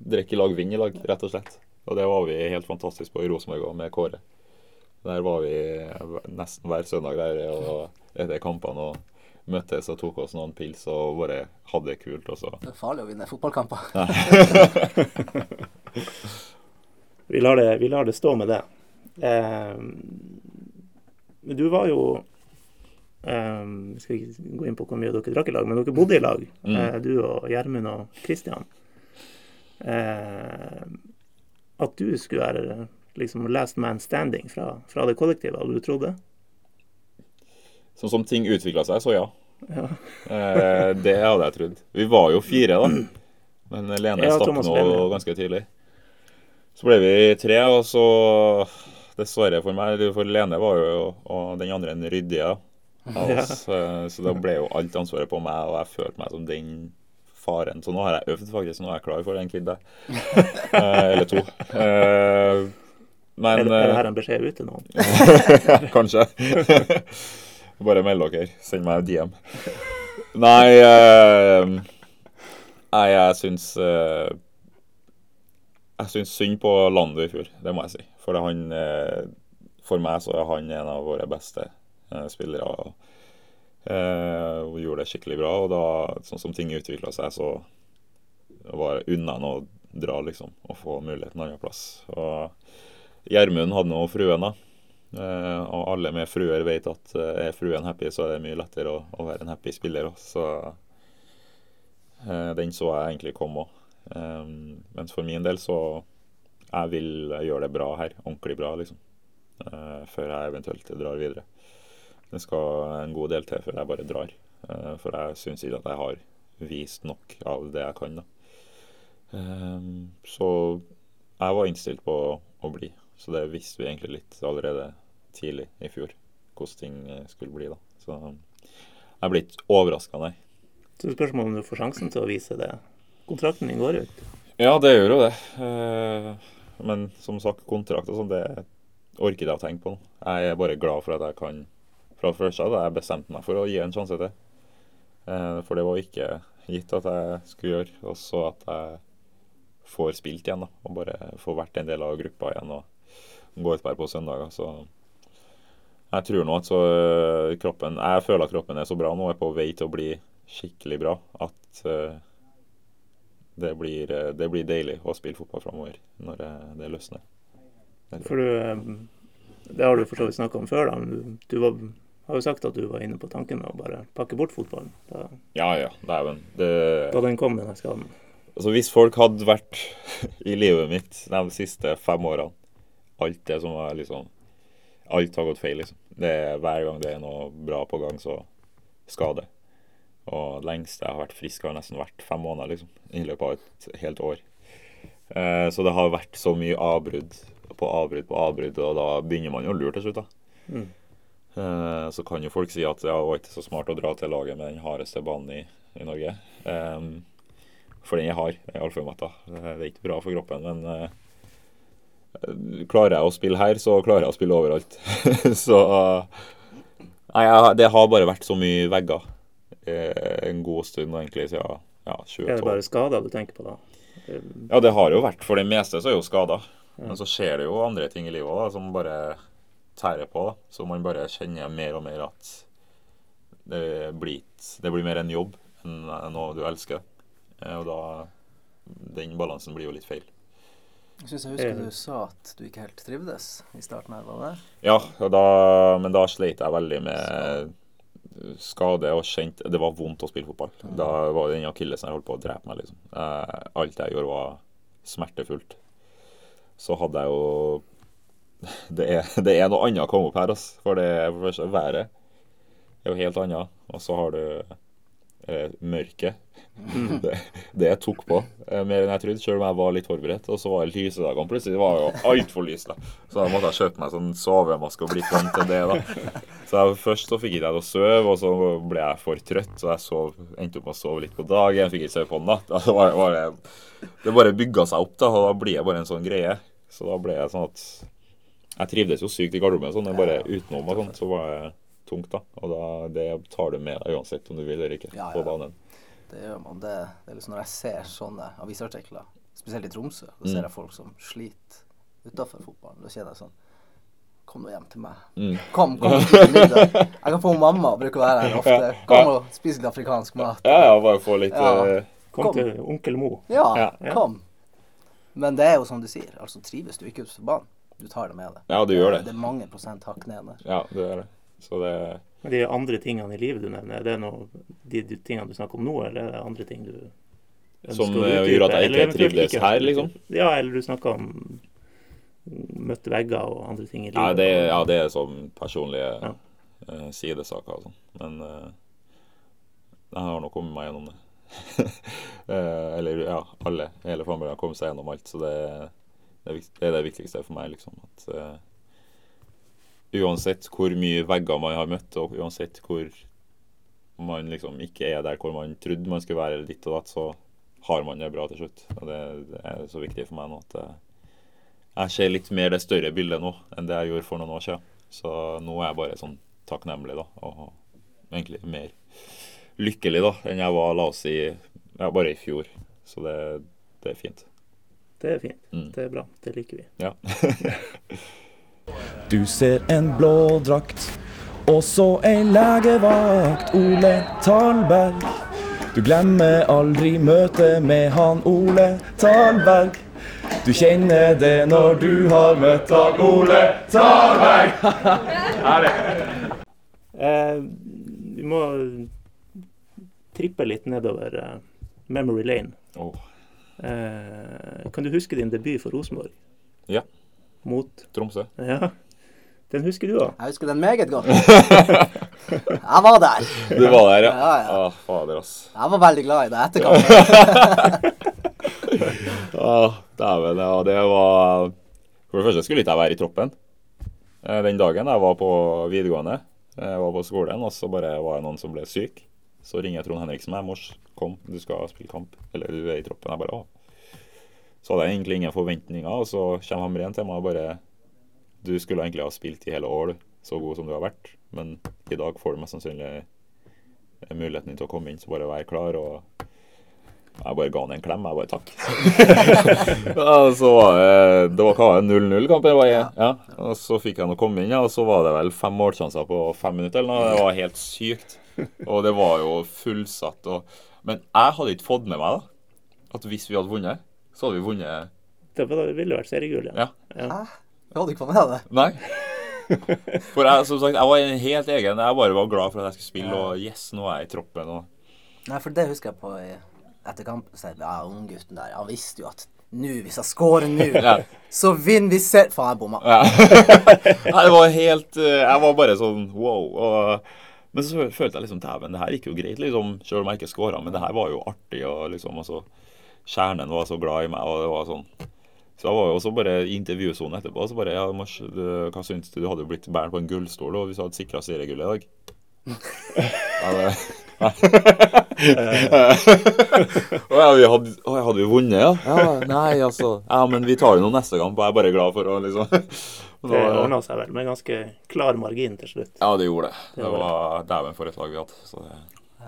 drikker lag, vinner lag, rett og slett. Og det var vi helt fantastisk på i Rosenborg òg, med Kåre. Der var vi nesten hver søndag der og etter kampene og møttes og tok oss noen pils og bare hadde det kult. Også. Det er farlig å vinne fotballkamper. Vi lar det, vi lar det stå med det. Eh, men du var jo Um, vi skal ikke gå inn på hvor mye dere drakk i lag, men dere bodde i lag, Mm. uh, du og Gjermund og Kristian. Uh, at du skulle være liksom last man standing fra, fra det kollektivet, hadde du trodd det? Sånn som ting utvikla seg, så ja. Ja. uh, det hadde jeg trodd. Vi var jo fire, da. Men Lene Ja, stakk nå ganske tidlig. Så ble vi tre, og så Dessverre for meg, for Lene var jo og den andre en ryddige av oss. eh, Så da ble jo alt ansvaret på meg, og jeg følte meg som den faren. Så nå har jeg øvd, faktisk. Nå er jeg klar for en kid der. Eh, eller to. Eh, men Er, det- er det her en beskjed ut til noen? Kanskje. Bare meld dere. Send meg DM. Nei eh, jeg syns eh, Jeg syns synd på Lando i fjor, det må jeg si. For han eh, For meg så er han en av våre beste spillere. Eh, og gjorde det skikkelig bra. Og da, sånn som ting utvikla seg, så var det unna å dra, liksom. Og få muligheten annen plass. Og Gjermund hadde nå fruen, da. Eh, og alle med fruer vet at eh, er fruen happy, så er det mye lettere å, å være en happy spiller. òg. Så eh, den så jeg egentlig komme òg. mens for min del så jeg vil gjøre det bra her. Ordentlig bra, liksom. Eh, før jeg eventuelt drar videre. Det skal en god del til før jeg bare drar. Eh, for jeg syns ikke at jeg har vist nok av det jeg kan. da. Eh, så jeg var innstilt på å bli. Så det visste vi egentlig litt allerede tidlig i fjor, hvordan ting eh, skulle bli. da. Så jeg er blitt overraska, nei. Så er om du får sjansen til å vise det. Kontrakten din går ut. Ja, det gjør jo det. Eh, Men som sagt, kontrakt og sånn, det orker jeg å tenke på nå. Jeg er bare glad for at jeg kan Fra første hadde jeg bestemt meg for å gi en sjanse til. Eh, For det var ikke gitt at jeg skulle gjøre. Og så at jeg får spilt igjen, da. Og bare får vært en del av gruppa igjen og gå ut bare på søndager. Så jeg tror nå at så øh, kroppen Jeg føler at kroppen er så bra nå, er på vei til å bli skikkelig bra, at øh, det, blir, det blir deilig å spille fotball framover når det, løsner. For du eh, Det har du for så vidt snakka om før, da. Du, du var, har jo sagt at du var inne på tanken med å bare pakke bort fotballen da, Ja ja, dæven. Det da den kom, denne skaden. Altså Hvis folk hadde vært i livet mitt de siste fem årene Alt det som var liksom Alt har gått feil, liksom. Det er Hver gang det er noe bra på gang, så skade. Og lengst jeg har vært frisk, har nesten vært fem måneder, liksom. I løpet av et helt år. Eh, så det har vært så mye avbrudd på avbrudd på avbrudd, og da begynner man jo å lure til slutt, da. Mm. Eh, så kan jo folk si at ja, det var ikke så smart å dra til laget med den hardeste banen i, i Norge. Um, for den er hard. i er altfor metta. Det er ikke bra for kroppen, men uh, klarer jeg å spille her, så klarer jeg å spille overalt. så Nei, det har bare vært så mye vegger eh, en god stund, egentlig, siden ja, Er det bare skader du tenker på da? Ja, det har jo vært. For det meste så er jo skada. Men så skjer det jo andre ting i livet òg som bare tærer på. da. Så man bare kjenner mer og mer at det blir, det blir mer en jobb enn noe du elsker. Eh, Og da Den balansen blir jo litt feil. Jeg syns jeg husker du sa at du ikke helt trivdes i starten her, var det? Ja, og da, men da sleit jeg veldig med skade og kjente Det var vondt å spille fotball. Da var det den akillesen jeg holdt på å drepe meg, liksom. Eh, alt jeg gjorde, var smertefullt. Så hadde jeg jo Det er, det er noe annet å komme opp her, altså. For det første været. Er jo helt annet. Og så har du eh, mørket. Det, det tok på eh, mer enn jeg trodde, selv om jeg var litt forberedt. Og så var det lysedagene. Plutselig var jo altfor da. Så da måtte jeg kjøpe meg sånn sovemaske og bli vant til det. da. Så jeg, Først så fikk ikke jeg å sove, og så ble jeg for trøtt. Så jeg sov, endte opp med å sove litt på dagen, fikk ikke sove på natta. Det, var, var det, det bare bygga seg opp, da, og da blir jeg bare en sånn greie. Så da ble jeg sånn at Jeg trivdes jo sykt i garderoben, sånn, men bare utenom og sånn, så var det tungt. da. Og da, det tar du med deg uansett om du vil eller ikke Ja, på banen. Det gjør man. Det, det er liksom når jeg ser sånne avisartikler, spesielt i Tromsø, da Mm. ser jeg folk som sliter utafor fotballen. Da kjenner jeg sånn Kom nå hjem til meg. Mm. Kom, kom. Jeg kan få mamma, bruker å være her ofte. Kom og spis litt afrikansk mat. Ja, ja, bare få litt Ja. eh, Kom, Kom. til onkel Mo. Ja, Ja. Ja. kom. Men det er jo som du sier, altså trives du ikke ute på banen, du tar det med deg. Ja, du gjør det. Det er mange prosent hakk ned der. Ja, det er det. Så det Men de andre tingene i livet du nevner, er det noe, de, de tingene du snakker om nå, eller er det andre ting du Som eh, gjør at jeg ikke trivdes her, liksom? Ja, eller du snakker om møtte vegger og andre ting i livet. Ja, det, ja, det er sånn personlige Ja. uh, sidesaker og sånn. Men uh, jeg har nå kommet meg gjennom det. uh, eller ja, alle, hele familien har kommet seg gjennom alt. Så det, det, er, det viktigste for meg, liksom. At uh, uansett hvor mye vegger man har møtt, og uansett hvor man liksom ikke er der hvor man trodde man skulle være, eller ditt og datt, så har man det bra til slutt. Og det, det er så viktig for meg nå at eh, jeg ser litt mer det større bildet nå enn det jeg gjorde for noen år siden. Så nå er jeg bare sånn takknemlig, da. Og egentlig mer lykkelig da enn jeg var, la oss si, ja, bare i fjor. Så det, det er fint. Det er fint. Mm. Det er bra. Det liker vi. Ja. Du ser en blå drakt, og så ei legevakt, Ole Talberg. Du glemmer aldri møtet med han Ole Talberg. Du kjenner det når du har møtt han Ole Talberg. Eh, vi må trippe litt nedover eh, memory lane. Åh, Eh, kan du huske din debut for Rosenborg? Ja. Mot Tromsø. Ja. Den husker du òg. Jeg husker den meget godt. Jeg var der. Du var der, ja? Ja, ja. Ah, fader, ass. Jeg var veldig glad i det etterkant. Ah, Dæven, ja. Det var For det første skulle ikke jeg være i troppen. Eh, Den dagen jeg var på videregående, jeg var på skolen, og så bare var det noen som ble syk. Så ringer jeg Trond Henriksen meg. 'Mors, kom, du skal spille kamp.' Eller du er i troppen. Jeg bare å. Så hadde jeg egentlig ingen forventninger, og så kommer Hamren til meg og bare 'Du skulle egentlig ha spilt i hele år. Så god som du har vært. Men i dag får du mest sannsynlig muligheten din til å komme inn, så bare vær klar.' og jeg bare ga han en klem. Jeg bare takk. så var det Det var hva var det, 0-0-kampen. Ja. Ja. Og så fikk jeg nå komme inn, ja, og så var det vel fem målsjanser på fem minutter. eller noe. Det var helt sykt. Og det var jo fullsatt. Og... Men jeg hadde ikke fått med meg da, at hvis vi hadde vunnet, så hadde vi vunnet Det ville vært seriegull, ja. Ja. Hæ? Du hadde ikke fått med deg det? Nei. For jeg som sagt, jeg var en helt egen. Jeg bare var glad for at jeg skulle spille, og yes, nå er jeg i troppen. og Nei, for det husker jeg på etter kamp. Så jeg, ja, unggutten der, han visste jo at nå, hvis jeg scorer nå, Ja. så vinner vi selv Faen, jeg bomma. Ja. Nei, det var helt eh, Jeg var bare sånn wow. Og, men så følte jeg liksom dæven, det her gikk jo greit, liksom. Selv om jeg ikke scora. Men det her var jo artig. Og liksom, altså, Kjernen var så glad i meg, og det var sånn Så jeg var jo også bare i intervjusonen etterpå. Så bare ja, Mars, du, hva syns du? Du hadde jo blitt båret på en gullstol og hvis du hadde sikra seriegullet i dag. Ja, det, Å ja, vi hadde, å, hadde vi vunnet, ja? ja? Nei, altså Ja, men vi tar det nå neste gang. Jeg er bare glad for å liksom Det ordna seg vel med ganske klar margin til slutt. Ja, det gjorde det. Det Det var dæven for et lag vi hadde. Så det,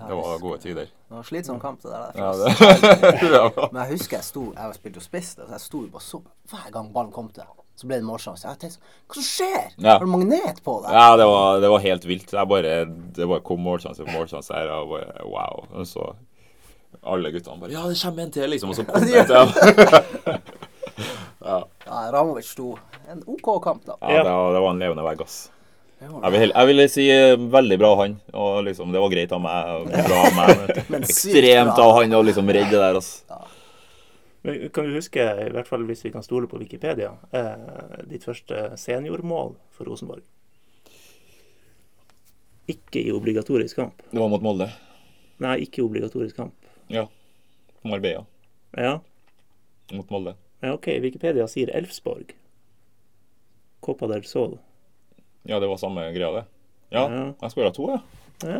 det var gode tider. Det var slitsom kamp, det der. Ja, det. Men jeg husker jeg sto Jeg spilte jo spiss, så jeg sto bare så Hver gang ballen kom til, så ble det målsjanse. Jeg tenkte sånn Hva som skjer? Ja. Har du magnet på deg? ja det, var, det var helt vilt. Jeg bare, det bare kom målsjanse på målsjanse her. Og bare, wow. Og så alle guttene bare Ja, det kommer en til, liksom. Og så kom det en til. Ja, Ja, Ramovic sto en OK kamp, da. ja det, var, det var en levende vegg, ass. Jeg vil, jeg vil si eh, veldig bra han. Og liksom, det var greit av meg. Bra av meg. Men ekstremt av han å liksom redde der, ass. Men kan du huske, i hvert fall hvis vi kan stole på Wikipedia, eh, ditt første seniormål for Rosenborg? Ikke i obligatorisk kamp. Det var mot Molde. Nei, ikke i obligatorisk kamp. Ja. Marbella Ja, mot Molde. Ja OK. Wikipedia sier Elfsborg. Copa del Sol. Ja, det var samme greia, det. Ja, Ja. jeg skåra to, ja. Ja.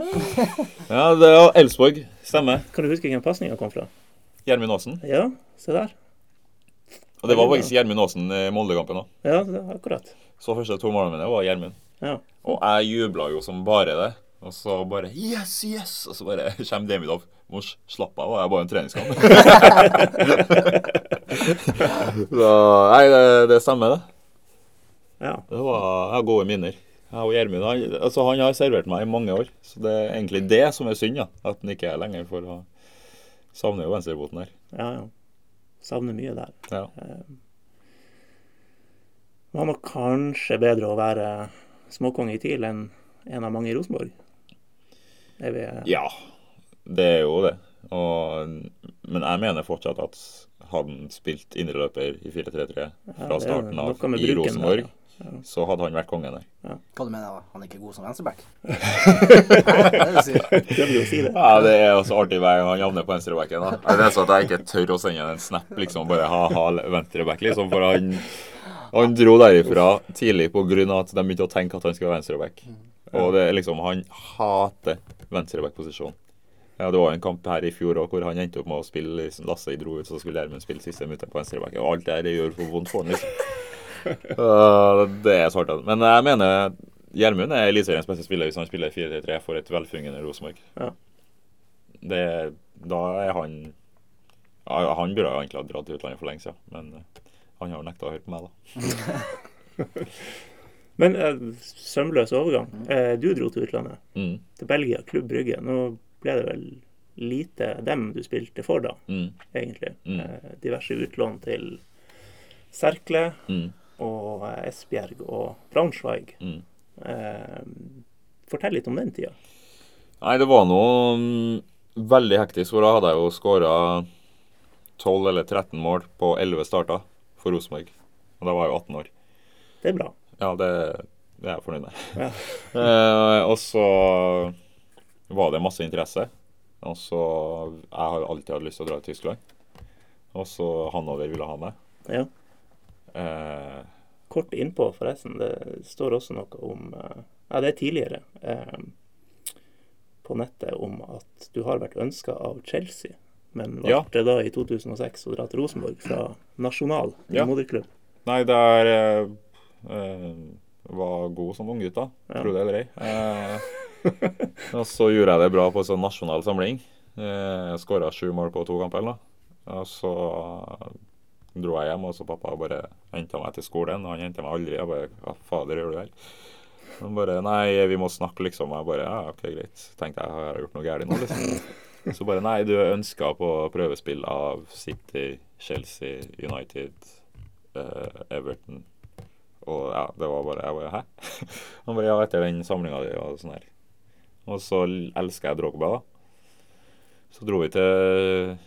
Ja, det var Elfsborg. Stemmer. Kan du huske hvem pasninga kom fra? Gjermund Aasen. Ja, se der. Og det var faktisk Gjermund Aasen i Moldekampen òg. Ja, det er akkurat. Så første to målene mine var Gjermund. Ja. Og jeg jubla jo som bare det. Og så bare Yes, yes! Og så bare kommer Demidov. Mors, slapp av, det er bare en treningskamp. så Nei, det, det stemmer, det. ja. Det var jeg har gode minner. Jeg og Gjermund han, altså, han har servert meg i mange år. Så det er egentlig det som er synd, ja. At han ikke er lenger. For å savner jo venstreboten her. Ja, ja. Savner mye der. Ja. Eh, var nok kanskje bedre å være småkonge i TIL enn en av mange i Rosenborg. Vi Ja, det er jo det. Og, men jeg mener fortsatt at han spilt indreløper i 4-3-3 Ja, fra starten av i bruken der, Rosenborg, ja. så hadde han vært kongen der. Hva du mener du? Han er ikke god som venstreback? Ja, Det er også artig hver gang han havner på venstrebacken. Det er så at jeg ikke tør å sende en snap, liksom. Bare ha-ha, venstreback, liksom. For han, han dro derifra tidlig av at de begynte å tenke at han skulle være venstreback. Og det er liksom, han hater venstreback-posisjon. Ja, Det var en kamp her i fjor også, hvor han endte opp med å spille liksom, Lasse dro ut, så skulle Gjermund spille siste minuttet på venstrebacken. Og alt det der gjør for vondt for han, liksom. Uh, det er svart. Men jeg mener Gjermund er Eliteseriens beste spiller hvis han spiller 4-3-3 for et velfungerende Rosenborg. Ja. Det, da er han ja, Han burde egentlig ha dratt til utlandet for lenge siden, men uh, han har nekta å høre på meg, da. Men uh, sømløs overgang. Uh, du dro til utlandet, Mm, til Belgia, Klubb Brygge. Nå ble det vel lite dem du spilte for, da, mm, egentlig. Mm. Eh, diverse utlån til Serkle mm, og eh, Esbjerg og Braunschweig. mm. Eh, fortell litt om den tida. Nei, det var noe mm, veldig hektisk, for da hadde jeg jo skåra 12 eller 13 mål på 11 starter for Rosenborg. Og da var jeg jo 18 år. Det er bra. Ja, det, det er jeg fornøyd med. Ja. Eh, og så var det masse interesse. Og så Jeg har alltid hatt lyst til å dra til Tyskland. Og så Hanover ville ha meg. Ja. Eh, Kort innpå, forresten. Det står også noe om eh, Ja, det er tidligere eh, på nettet om at du har vært ønska av Chelsea, men Ja. det da i 2006 å dra til Rosenborg fra Nasjonal, Ja. moderklubb. nei, der eh, var god som unggutt, da. Ja. Tro det eller ei. Eh, og så gjorde jeg det bra på en sånn nasjonal samling. Eh, jeg skåra sju mål på to kamper. Og så dro jeg hjem, og så pappa bare henta meg til skolen. Og han henta meg aldri. Jeg bare Hva fader gjør du her? Han bare Nei, vi må snakke, liksom. Jeg bare Ja, OK, greit. Tenkte jeg har jeg gjort noe galt nå, liksom. Så bare Nei, du er ønska på prøvespill av City, Chelsea, United, uh, Everton. Og ja, det var bare Jeg bare Hæ? Han bare Ja, etter den samlinga di og sånn her. Og så elsker jeg Drogba, da. Så dro vi til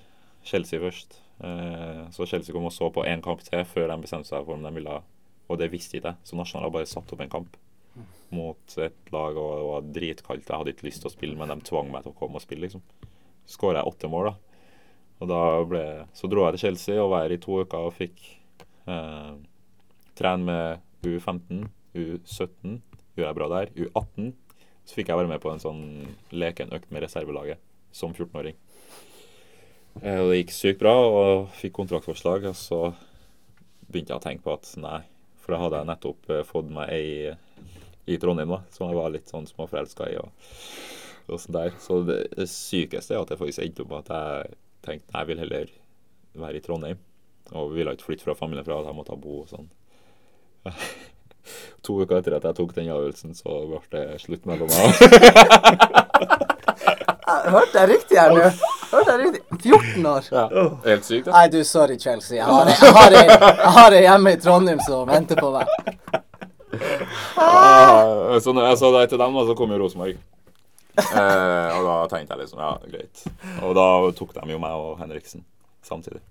Chelsea først. Eh, så Chelsea kom og så på én kamp til før de bestemte seg for om de ville Og det visste ikke jeg, så Nasjonal har bare satt opp en kamp mot et lag, og det var dritkaldt. Jeg hadde ikke lyst til å spille, men de tvang meg til å komme og spille, liksom. Skåra jeg åtte mål, da. Og da ble Så dro jeg til Chelsea og var her i to uker og fikk eh, trene med U15, U17. Gjorde jeg bra der. U18. Så fikk jeg være med på en sånn leken økt med reservelaget som 14-åring. Eh, Og det gikk sykt bra, og fikk kontraktforslag. Og så begynte jeg å tenke på at nei, for da hadde jeg nettopp eh, fått meg ei i Trondheim da, som jeg var litt sånn småforelska i. og, og sånn der. Så det, det sykeste er at jeg faktisk endte opp med at jeg tenkte jeg vil heller være i Trondheim. Og ville ikke flytte fra familien fra at jeg måtte bo og sånn. To uker etter at jeg tok den avgjørelsen, så ble det slutt mellom meg. Hørte jeg riktig her nå? Hørte jeg riktig? 14 år? Ja, helt sykt. Nei, du, sorry, Chelsea. Jeg har, jeg har, en, jeg har ei hjemme i Trondheim som venter på meg. Ah, så når jeg sa det til dem, så kom jo Rosenborg. Eh, og da tenkte jeg liksom ja, greit. Og da tok de jo meg og Henriksen samtidig.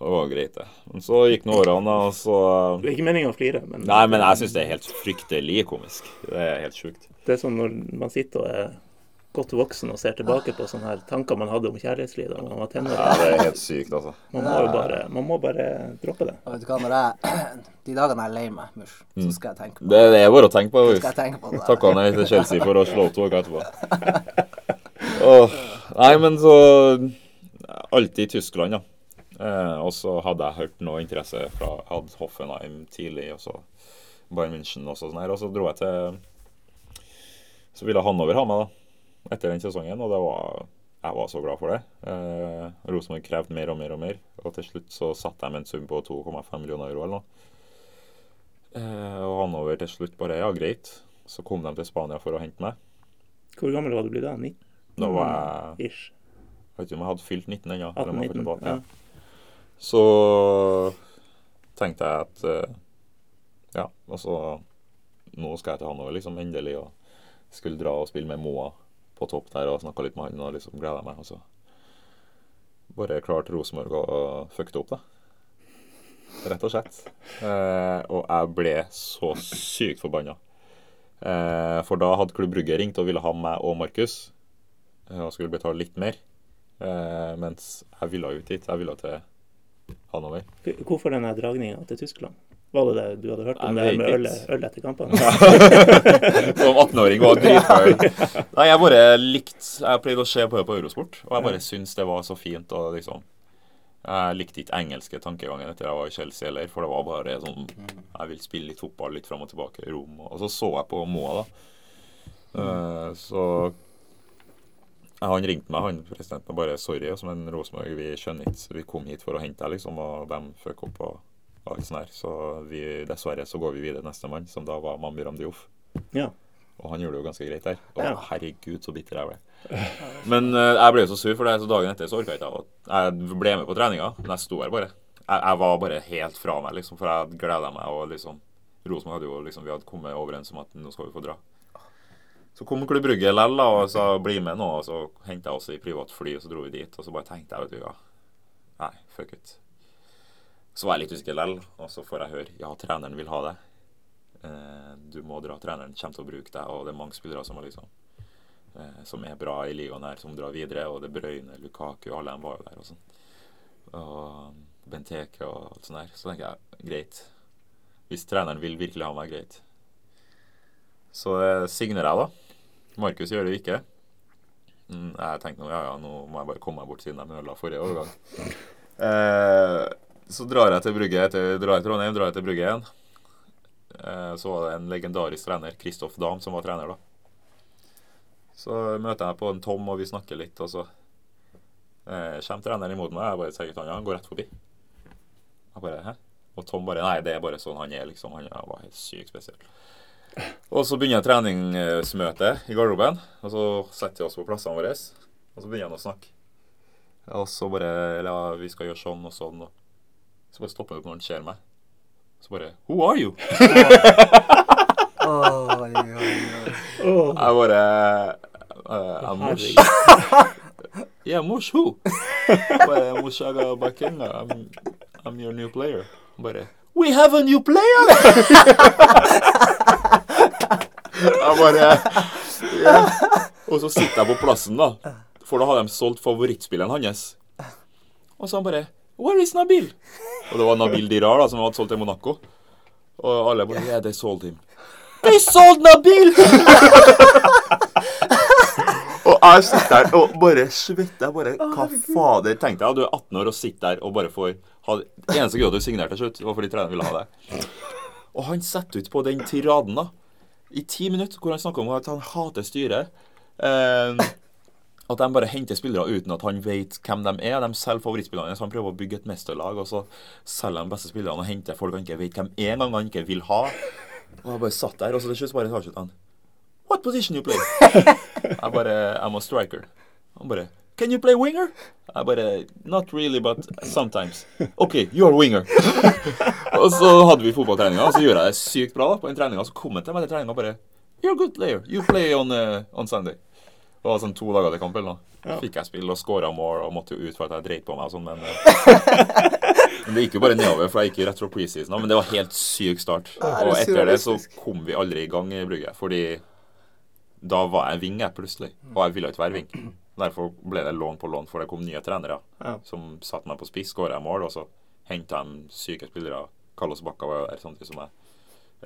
Og det var greit, det. Men så gikk nå årene, og så Det er ikke meninga å flire, men Nei, men jeg syns det er helt fryktelig komisk. Det er helt sjukt. det er sånn når man sitter og er godt voksen og ser tilbake på sånne her tanker man hadde om kjærlighetslivet da man var Ja, det er helt sykt, altså. Man må jo bare, man må bare droppe det. Og vet du hva, når jeg De dagene jeg er lei meg, Mush, så skal jeg tenke på Det, det er bare å tenke på. På det. Takka nei til Chelsea for å slå to uker etterpå. oh, nei, men så Alltid i Tyskland, da. Eh, og så hadde jeg hørt noe interesse fra Ad Hoffenheim tidlig, og så Bayern München og sånn her. Og så dro jeg til Så ville Hanover ha meg, da. Etter den sesongen, og det var jeg var så glad for det. Eh, Rosenborg krevde mer og mer og mer. Og til slutt så satte jeg med en sum på 2,5 millioner euro eller noe. Eh, og Hanover til slutt bare Ja, greit. Så kom de til Spania for å hente meg. Hvor gammel var du blitt da? 19? Da var jeg Ish. Jeg vet ikke om jeg hadde fylt 19 ennå. 18-19? Ja. Så tenkte jeg at eh, Ja, altså Nå skal jeg til Hanover, liksom, endelig. Og skulle dra og spille med Moa på topp der og snakka litt med han og liksom gleda meg. Og så bare klarte Rosenborg å fucke det opp, da. Rett og slett. Eh, og jeg ble så sykt forbanna. Eh, for da hadde Klubb Brugge ringt og ville ha meg og Markus. eh, Og skulle betale litt mer. Eh, mens jeg ville ut dit. Jeg ville til Hanover. Hvorfor denne dragninga til Tyskland? Var det det du hadde hørt om Nei, det her med øl, øl etter kampene? Som 18-åring var dritfull. Nei, jeg bare likte Jeg pleide å se på det på Eurosport, og jeg bare syntes det var så fint. og liksom Jeg likte ikke engelske tankegangen etter jeg var i Chelsea heller, for det var bare sånn Jeg vil spille litt fotball litt fram og tilbake i rom. Og så så jeg på Moa, da. Uh, så Han ringte meg, han presidenten, og bare 'sorry, altså, men Rosenborg, vi skjønner ikke Vi kom hit for å hente deg, liksom, og de fucka opp og alt sånt her. Så vi, dessverre så går vi videre neste mann, som da var Mamiram Ramdiouf. Ja. Og han gjorde det jo ganske greit der. Å, Ja. herregud, så bitter jeg ble. Men uh, jeg ble jo så sur for det, så dagen etter så orka jeg ikke. Jeg ble med på treninga, men jeg sto her bare. Jeg, jeg var bare helt fra meg, liksom, for jeg gleda meg. Og liksom Rosenborg hadde jo liksom Vi hadde kommet overens om at nå skal vi få dra. Så kom Klubb Brygge likevel og sa bli med nå. Og så henta jeg oss i privat fly, og så dro vi dit. Og så bare tenkte jeg, vet du hva Nei, fuck it. Så var jeg litt usikker likevel, og så får jeg høre ja, treneren vil ha det. Eh, du må dra. Treneren kommer til å bruke deg, og det er mange spillere som, er liksom, eh, som er bra i ligaen her, som drar videre. Og det Brøyne, Lukaku, alle de var jo der. Og sånn. Og Benteke og alt sånt der. Så tenker jeg greit. Hvis treneren vil virkelig ha meg, greit. Så det signerer jeg, da. Markus gjør det jo ikke. Mm, Jeg tenkte nå, ja, ja, nå må jeg bare komme meg bort siden de ødela forrige overgang. Eh, så drar jeg til Brygge etter drar jeg til Trondheim, drar jeg til Brygge igjen. Eh, så var det en legendarisk trener, Kristoff Dahm, som var trener da. Så møter jeg på en Tom, og vi snakker litt, og så eh, kommer treneren imot meg. Jeg bare sier til han, ja, han går rett forbi. Jeg bare, hæ? Og Tom bare, nei, det er bare sånn han er, liksom. Han var helt sykt spesiell. Og så begynner treningsmøtet i garderoben, og så setter vi oss på plassene våre. Og så begynner han å snakke. Og så bare Eller Ja, vi skal gjøre sånn og sånn. Og så bare stopper han opp når han ser meg. Så bare Who are you? oh, oh, oh, Jeg bare uh, I'm Mosh. Yeah, Mosh who? bare Mosh Aga Bakenga. I'm, I'm your new player. Bare We have a new player! jeg bare ja. Og så sitter jeg på plassen, da. For da hadde de solgt favorittspilleren hans. Og så han bare Where is Nabil? Og det var Nabil Dirar da, som hadde solgt til Monaco. Og alle bare Yeah, they sold him. They sold Nabil! og jeg sitter der og bare svetter. Jeg bare, Hva fader? Tenkte jeg, du er 18 år og sitter der og bare får ha Eneste grunn til at du signerte til slutt, var fordi treneren ville ha deg. Og han setter ut på den tiraden, da, i ti minutter, hvor han snakker om at han hater styret. Eh, at de bare henter spillere uten at han vet hvem de er. De selger favorittspillerne. Så han prøver å bygge et mesterlag, og så selger de beste spillerne og henter folk han ikke vet hvem er engang, han ikke vil ha. Og jeg bare satt der, og så til slutt bare avslutta han What position you play? Jeg bare I'm a striker. Han bare Can you play winger? Jeg bare Not really, but sometimes. OK, you're winger. og så hadde vi fotballtreninga, og så gjorde jeg det sykt bra på en treninga. Så kom jeg til meg til treninga og bare You're a good player. You play on, uh, on Sunday. Det var sånn to dager til kamp Da. Ja. Fikk jeg spille og skåra mål og måtte jo ut for at jeg dreit på meg og sånn, men eh, Men det gikk jo bare nedover, for jeg gikk jo rett fra preseason. Men det var helt syk start. Og etter det så kom vi aldri i gang i brygget, Fordi da var jeg ving, jeg plutselig, og jeg ville ikke være wing. Derfor ble det lån på lån, for det kom nye trenere Ja. som satte meg på spiss, skåra mål, og så henta de syke spillere. Carlos Bacca var jo der samtidig som jeg.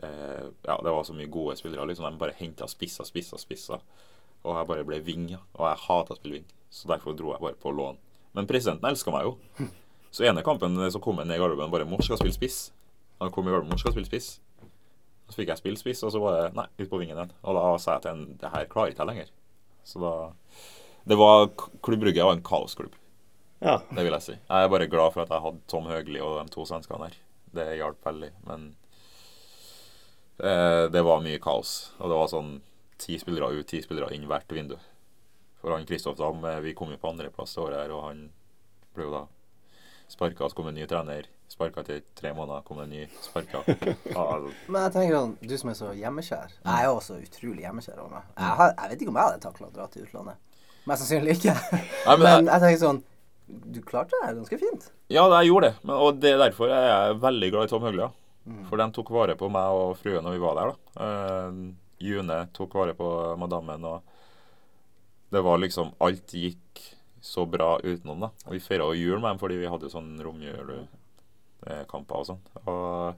Eh, ja, det var så mye gode spillere. liksom De bare henta spisser, spisser, spisser. Og jeg bare ble wing. Og jeg hata å spille ving, Så derfor dro jeg bare på lån. Men presidenten elska meg jo. Så ene kampen så kom han ned i garderoben bare 'Mors skal spille spiss'. Han kom i garderoben 'Mors skal spille spiss'. Så fikk jeg spille spiss, og så var det nei, ut på vingen igjen. Og da sa jeg til en det her klarer ikke jeg lenger. Så da Det var Klubb Brygge var en kaosklubb, Ja. det vil jeg si. Jeg er bare glad for at jeg hadde Tom Høgli og de to svenskene her. Det hjalp veldig. Men eh, det var mye kaos. Og det var sånn ti spillere ut, ti spillere inn hvert vindu. For han Kristoff Dam, eh, vi kom jo på andreplass det året her, og han ble jo da Sparka, så kom en ny trener. Sparka etter tre måneder, kom en ny. Sparka. Ja, altså, Men jeg tenker sånn, du som er så hjemmekjær. Jeg er også utrolig hjemmekjær. Jeg, har, jeg vet ikke om jeg hadde takla å dra til utlandet. Mest sannsynlig ikke. Nei, men Men jeg- tenker sånn Du klarte det ganske fint. ja, jeg gjorde det. Men, og det er derfor jeg er veldig glad i Tom Høglia. For de tok vare på meg og fruen når vi var der. da. Uh, June tok vare på madammen, og det var liksom Alt gikk så bra utenom, da. Og vi feira jul med dem fordi vi hadde sånn romjulkamper og sånn. Og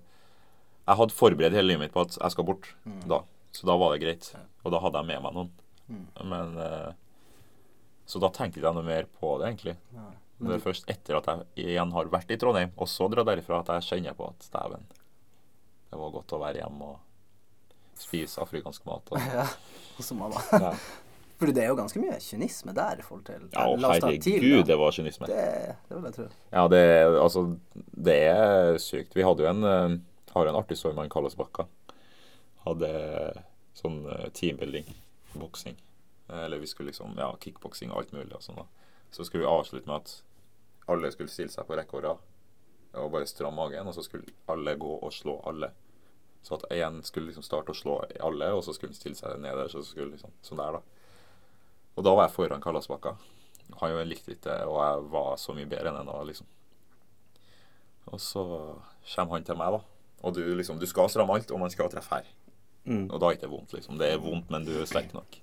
jeg hadde forberedt hele livet mitt på at jeg skal bort da. Så da var det greit. Og da hadde jeg med meg noen. Men eh, Så da tenkte jeg noe mer på det, egentlig. Det er først etter at jeg igjen har vært i Trondheim, og så dra derifra, at jeg kjenner på at dæven, det var godt å være hjemme og spise afrikansk mat. Og, Ja, som mamma. ja. For det er jo ganske mye kynisme der i forhold til ja, TIL, herregud, det var kynisme. Det, det vil jeg tro. Ja, det, altså, det er sykt. Vi hadde jo en, eh, har en artig storm, han Kalles Bakka. Hadde sånn eh, teambuilding, boksing. Eh, Eller vi skulle liksom, ja, kickboksing og alt mulig og sånn da. Så skulle vi avslutte med at alle skulle stille seg på rekke og rad. Og bare stramme magen, og så skulle alle gå og slå alle. Så at én skulle liksom starte å slå alle, og så skulle han stille seg nederst, og så skulle liksom, sånn der da. Og da var jeg foran Kallasbakka. Han jo likte ikke det, og jeg var så mye bedre enn han da, liksom. Og så kommer han til meg, da. Og du liksom, du skal stramme alt, og man skal treffe her. Mm. Og da er det ikke vondt, liksom. Det er vondt, men du er sterk nok.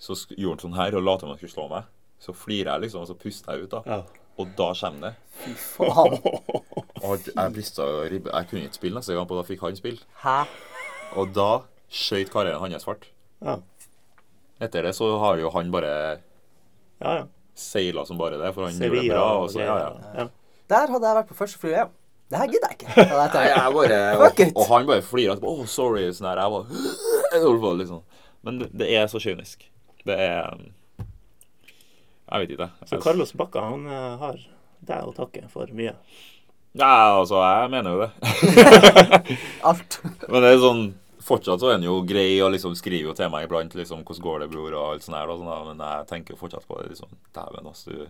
Så gjorde han sånn her og lot som han skulle slå meg. Så flirer jeg, liksom, og så puster jeg ut, da. Ja. Og da kommer det. Fy faen. Jeg brista ribbe. Jeg kunne ikke spille neste gang, og da fikk han spille. Hæ? Og da skøyt karrieren hans fart. Ja. Etter det så har jo han bare Ja, ja. seila som bare det, for han gjorde det bra. og så, ja, ja. Ja. Der hadde jeg vært på første fly. Det her gidder jeg ikke. Nei, jeg bare, og, og han bare flirer etterpå. Å, sorry. Sånn her. Jeg bare liksom. Men det, det er så kynisk. Det er um, Jeg vet ikke. Så Carlos Bakka han eh, har deg å takke for mye. ja, altså, jeg mener jo det. Alt. Men det er sånn Fortsatt så er han jo grei og liksom skriver jo til meg iblant liksom, 'Hvordan går det, bror?' og alt sånt her. Og sånn, men jeg tenker jo fortsatt på det liksom Dæven, altså, du.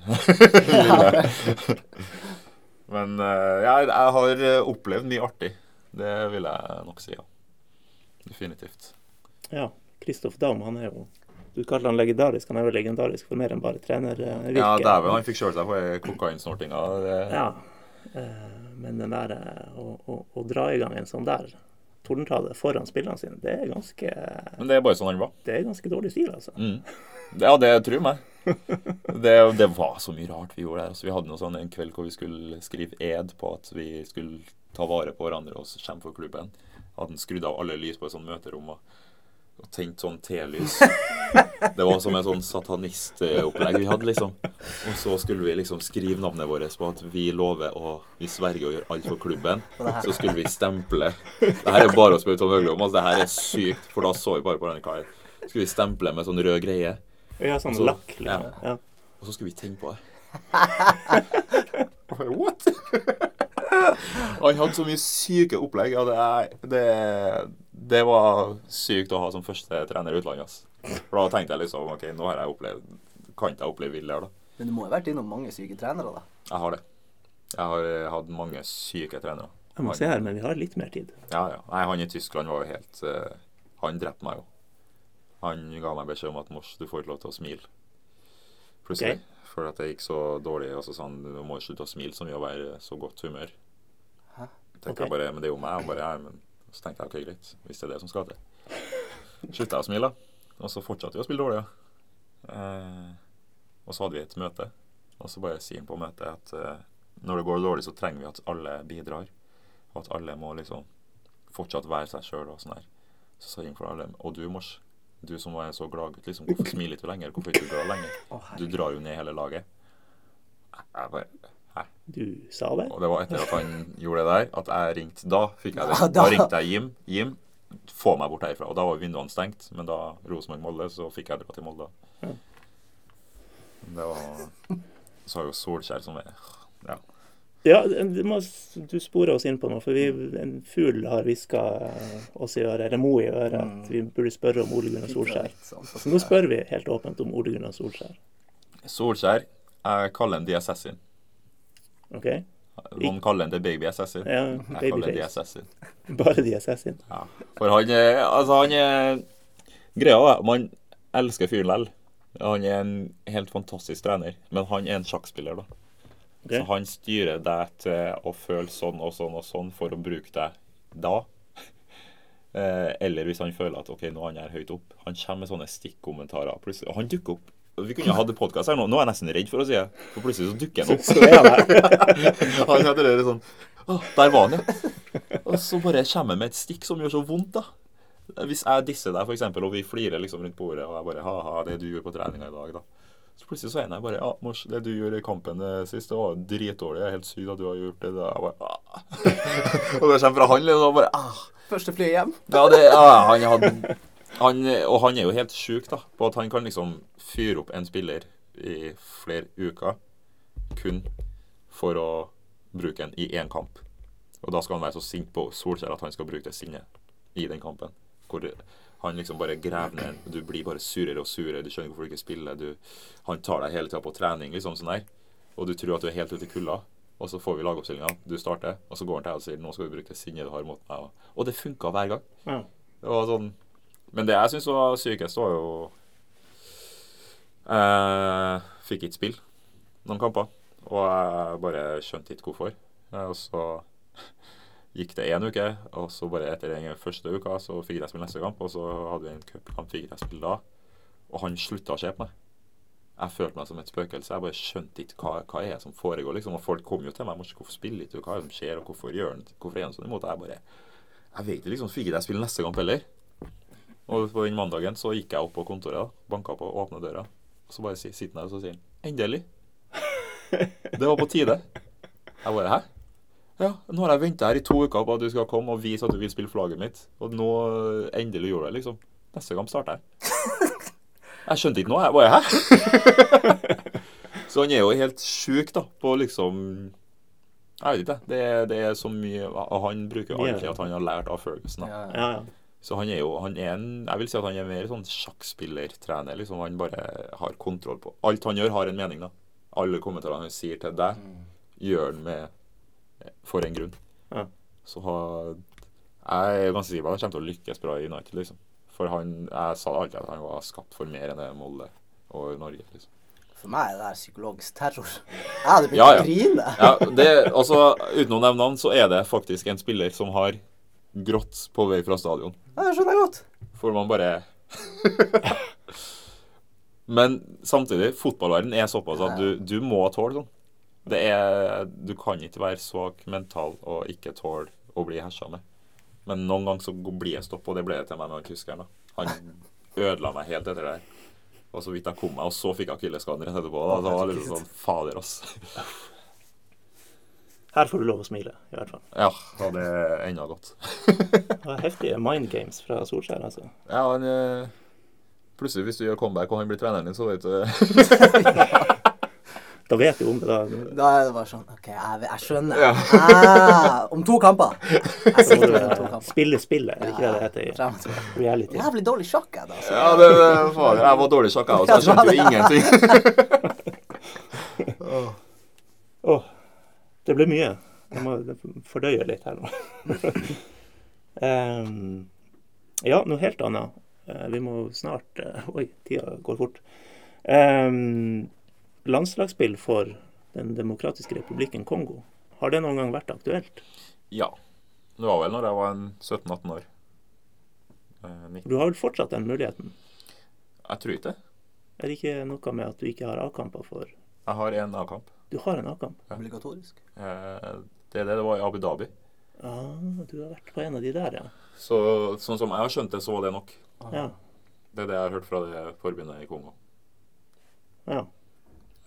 Men eh, ja, jeg har eh, opplevd mye artig. Det vil jeg nok si, ja. Definitivt. Ja. Kristoff Dam, han er jo Du kaller han legendarisk. Han er jo legendarisk for mer enn bare trenervirke. Ja, dæven, han fikk kjørt seg på kokainsnortinga. Ja. Eh, Men den der eh, å, å, å dra i gang en sånn der tordentale foran spillerne sine, det er ganske Men det er bare sånn han var. Det er ganske dårlig stil, altså. Mm. Ja, det tror meg. Det, det var så mye rart vi gjorde der. Altså, vi hadde noe sånn en kveld hvor vi skulle skrive ed på at vi skulle ta vare på hverandre og kjempe for klubben. Hadde han skrudd av alle lys på et sånt møterom og, og tent sånn telys. Det var som en sånn satanistopplegg vi hadde, liksom. Og så skulle vi liksom skrive navnet vårt på at vi lover og vi sverger å gjøre alt for klubben. Så skulle vi stemple. Det her er bare å spørre Tom Høgli om. Altså, det her er sykt, for da så vi bare på denne karen. Skulle vi stemple med sånn rød greie. Ja, sånn Så- lakk, liksom. Ja. Og så skulle vi tenne på det. What? Han hadde så mye syke opplegg. Ja, det, det, det var sykt å ha som første trener i utlandet. ass. For da tenkte jeg liksom OK, nå har jeg opplevd Kan ikke jeg oppleve vill her, da? Men du må jo ha vært innom mange syke trenere, da. Jeg har det. Jeg har eh, hatt mange syke trenere. Jeg må se her, men vi har litt mer tid. Ja, ja. Nei, han i Tyskland var jo helt uh, Han drepte meg jo. Han ga meg beskjed om at Mors, du får ikke lov til å smile. Plutselig. For at det gikk så dårlig. Og så sa han du må slutte å smile så mye og være så godt humør. Hæ? Tenkte okay. jeg bare, Men det er jo meg. Og bare, ja, men så tenkte jeg OK, greit. Hvis det er det som skal til. Slutta jeg å smile, da. Og så fortsatte vi å spille dårlig. Ja. Eh, og så hadde vi et møte. Og så bare sier han på møtet at eh, når det går dårlig, så trenger vi at alle bidrar. Og at alle må liksom fortsatt være seg sjøl og sånn her. Så sa jeg for alle Og du, Mors. Du som er så gladgutt, liksom, hvorfor smiler du lenger? Hvorfor ikke du glad lenger? Du drar jo ned hele laget. Jeg bare Hæ? Du sa det? Og det var etter at han gjorde det der, at jeg ringte. Da fikk jeg det. Da- Da ringte jeg Jim. Jim, få meg bort herfra. Og da var vinduene stengt. Men da Rosenborg-Molde, så fikk jeg dra til Molde. Ja. Det var Så har jo Solskjær som er Ja. Ja, du, må, du sporer oss inn på noe, for vi, en fugl har hviska oss i øret, eller Mo i øret, at vi burde spørre om Ole Gunnar Solskjær. Så nå spør vi helt åpent om Ole Gunnar Solskjær. Solskjær Jeg kaller ham The Assassin. OK? Noen kaller ham det Baby Assassin. Ja, baby Jeg kaller ham The Assassin. Bare The assassin. Ja. For han er Altså, han er Greia er man elsker fyren likevel. Han er en helt fantastisk trener, men han er en sjakkspiller, da. Ok. Så han styrer deg til å føle sånn og sånn og sånn for å bruke deg da. Eh, eller hvis han føler at OK, nå er han her høyt opp. Han kommer med sånne stikkommentarer. Plutselig, han dukker opp. Vi kunne hatt podkast her nå. Nå er jeg nesten redd for å si det. For plutselig så dukker han opp. Så er han. Hadde det sånn Å, der var han, ja. Og så bare kommer han med et stikk som gjør så vondt, da. Hvis jeg disser deg, eksempel, og vi flirer liksom rundt bordet, og jeg bare Ha-ha, det du gjorde på treninga i dag, da. Så plutselig så er han bare Ja, mors, det du gjorde i kampen eh, sist, det var dritdårlig. Jeg er helt sykt at du har gjort det. Jeg bare, ah. og det kommer fra han, liksom. da Bare, ah. Første flyet hjem. Ja, det, ja, han hadde han, Og han er jo helt sjuk da, på at han kan liksom fyre opp en spiller i flere uker kun for å bruke den i én kamp. Og da skal han være så sint på Solskjær at han skal bruke det sinnet i den kampen. Hvor han liksom bare graver ned Du blir bare surere og surere. Du skjønner ikke hvorfor du ikke spiller. Du, han tar deg hele tida på trening, liksom sånn der. Og du tror at du er helt ute i kulda. Og så får vi lagoppstillinga. Du starter, og så går han til deg og sier 'Nå skal vi bruke det sinnet du har mot meg'. Og det funka hver gang. Ja. Det var sånn Men det jeg syns var sykest, var jo Jeg fikk ikke spille noen kamper. Og jeg bare skjønte ikke hvorfor. Eh, Og så gikk det én uke, og så bare etter den første uka så fikk jeg spille neste kamp. Og så hadde vi en cupkamp, fikk jeg spille da. Og han slutta å se på meg. Jeg følte meg som et spøkelse. Jeg bare skjønte ikke hva, hva er det som foregår. liksom. Og folk kom jo til meg. «Morsen, 'Hvorfor spiller ikke du? Hva er det som skjer? Og hvorfor gjør han Hvorfor er han sånn imot?' Jeg bare Jeg vet ikke, liksom. Fikk ikke jeg spille neste kamp heller? Og på den mandagen så gikk jeg opp på kontoret, banka på åpna døra. Og så bare sitter han der og så sier han 'Endelig'. Det var på tide. Jeg bare 'Hæ?' Ja, nå har jeg venta her i to uker på at du skal komme og vise at du vil spille flagget mitt. Og nå eh, endelig gjorde du det, liksom. Neste kamp starter jeg. Jeg skjønte ikke noe. Jeg bare 'hæ?' Så han er jo helt sjuk, da, på liksom Jeg vet ikke. Det er, det er så mye Og han bruker jo alltid at han har lært av Ferguson. da. Ja. Ja, ja. Så han er jo han er en, Jeg vil si at han er mer sånn sjakkspillertrener. liksom Han bare har kontroll på Alt han gjør, har en mening. da Alle kommentarene han sier til deg, gjør han med for en grunn. Ja. Så jeg er ganske sikker på at han kommer til å lykkes bra i United. liksom For han, jeg sa alltid at han var skapt for mer enn det Molde og Norge. liksom For meg er det der psykologisk terror. Jeg hadde begynt Ja, ja. å grine. Ja, det, altså, Uten å nevne navn, så er det faktisk en spiller som har grått på vei fra stadion. Ja, det skjønner jeg godt. For man bare Men samtidig, fotballverden er såpass at du, du må tåle sånn. Det er, du kan ikke være svak mental og ikke tåle å bli hersa med. Men noen ganger så blir jeg stopp, og det ble det til meg med tyskeren. Han ødela meg helt etter det der. Og så vidt jeg kom meg, og så fikk jeg akilleskaden rett etterpå. Da. Det var liksom sånn Fader, ass. Her får du lov å smile, i hvert fall. Ja, og det er enda godt. Det var heftige mind games fra Solskjær, altså. Ja, han eh, Plutselig, hvis du gjør comeback og han blir treneren din, så vet du Da vet du om det, da. Da er det bare sånn OK, jeg, jeg skjønner. Ja. Ah, om to kamper. Jeg om to eh, kamper. spille spillet, er det ikke det det heter i reality? Jævlig dårlig sjakk, jeg, da. Altså. Ja, det, det var, jeg var dårlig sjakk, jeg også. Jeg skjønte jo ingenting. Åh, det ble mye. Jeg må fordøye litt her nå. um, ja, noe helt annet. Uh, vi må snart uh, Oi, tida går fort. Em, landslagsspill for Den demokratiske republikken Kongo. Har det noen gang vært aktuelt? Ja. Det var vel når jeg var 17-18 år. Eh, Du har vel fortsatt den muligheten? Jeg tror ikke det. Er det ikke noe med at du ikke har A-kamper for Jeg har en A-kamp. Du har en A-kamp? Obligatorisk. Eh, Det er det det var i Abu Dhabi. Ah, du har vært på en av de der, ja. Så, sånn som jeg har skjønt det, så var det nok. Ja. Det er det jeg har hørt fra det forbundet i Kongo. ja.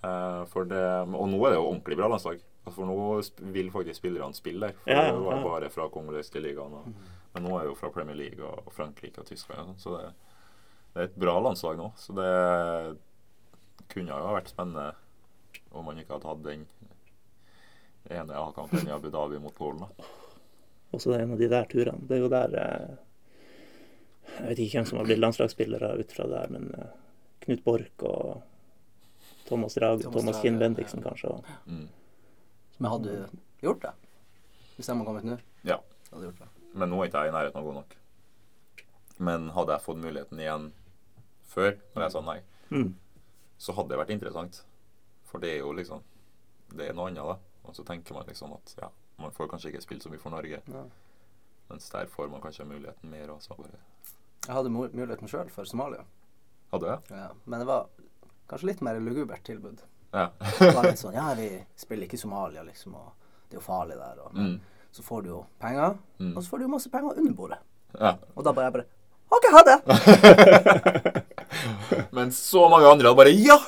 Eh, det, og nå er det jo ordentlig bra landslag. Altså, For nå vil faktisk spillerne spille der. For Ja, ja, det var bare fra kongolesiske ligaen. Og, men nå er det jo fra Premier League og Frankrike og Tyskland. og sånn, Så det, det er et bra landslag nå. Så det kunne jo ha vært spennende om man ikke hadde hatt den ene A-kampen i Abu Dhabi mot Polen. Og så en av de der turene. Det er jo der eh, Jeg vet ikke hvem som har blitt landslagsspillere ut fra der, men eh, Knut Borch og Thomas Drage, Thomas Thomas Kinn Kinn ja. Kanskje. Mm. Men hadde du gjort det? Hvis de hadde kommet nå? Ja. Hadde gjort det? Men nå er ikke jeg i nærheten av god nok. Men hadde jeg fått muligheten igjen før, når jeg sa nei, Mm. så hadde det vært interessant. For det er jo liksom Det er noe annet, da. Og så tenker man liksom at ja, man får kanskje ikke spilt så mye for Norge. Ja. Mens der får man kanskje muligheten mer. Og så bare Jeg hadde muligheten sjøl for Somalia. Hadde jeg? Ja. Men det var kanskje litt mer lugubert tilbud. Ja. Det var litt sånn Ja, vi spiller ikke Somalia, liksom, og det er jo farlig der. Og, men Mm. så får du jo penger, Mm. og så får du jo masse penger under bordet. ja. Og da bare jeg bare OK, ha det! Men så mange andre hadde bare Ja!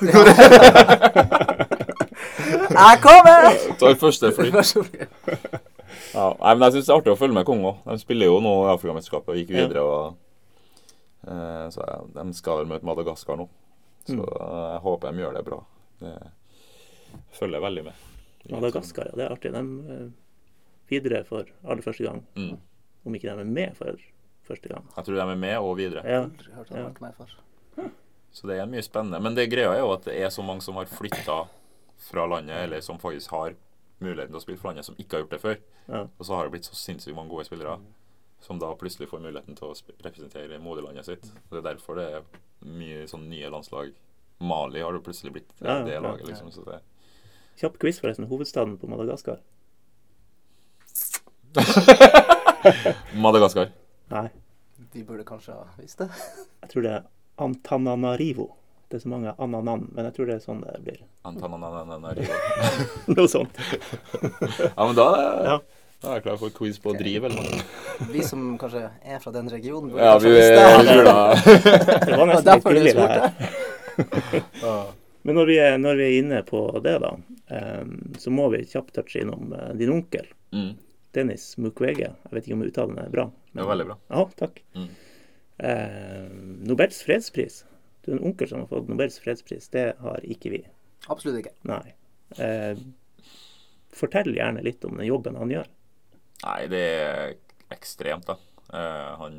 Jeg kommer! Tar første fly. Ja, nei, men jeg syns det er artig å følge med Kongo. De spiller jo nå i Afrikamesterskapet og gikk videre. og eh, Så De skal vel møte Madagaskar nå. Så Mm. eh, jeg håper de gjør det bra. Det følger veldig med. Madagaskar, ja, det er artig. De er videre for aller første gang. Mm. Om ikke de er med for første gang. Jeg tror de er med og videre. Ja, Ja. for. Så det er mye spennende. Men det greia er jo at det er så mange som har flytta fra landet, eller som faktisk har muligheten til å spille for landet, som ikke har gjort det før. ja. Og så har det blitt så sinnssykt mange gode spillere som da plutselig får muligheten til å representere moderlandet sitt. Det er derfor det er mye sånn nye landslag. Mali har jo plutselig blitt det, Ja, det laget, liksom. Så det Kjapp quiz, forresten. Hovedstaden på Madagaskar? Madagaskar. Nei, De burde kanskje ha visst det. jeg tror det er Antananarivo. Det er så mange ananan, men jeg tror det er sånn det blir. Antananananarivo. Noe sånt. Ja, men da er, Ja. Da er jeg klar for quiz på driv, eller noe. Vi som kanskje er fra den regionen, burde Ja, vi ha det. Det var nesten litt derfor billig, det her. Men når vi, er, når vi er inne på det, da, så må vi kjapt touche innom eh, din onkel. mm. Dennis Mukwege. Jeg vet ikke om uttalen er bra. Det var veldig bra. Ja, takk. Mm. Eh, Nobels fredspris. Du er en onkel som har fått Nobels fredspris. Det har ikke vi. Absolutt ikke. Nei. Eh, fortell gjerne litt om den jobben han gjør. Nei, det er ekstremt, da. Eh, han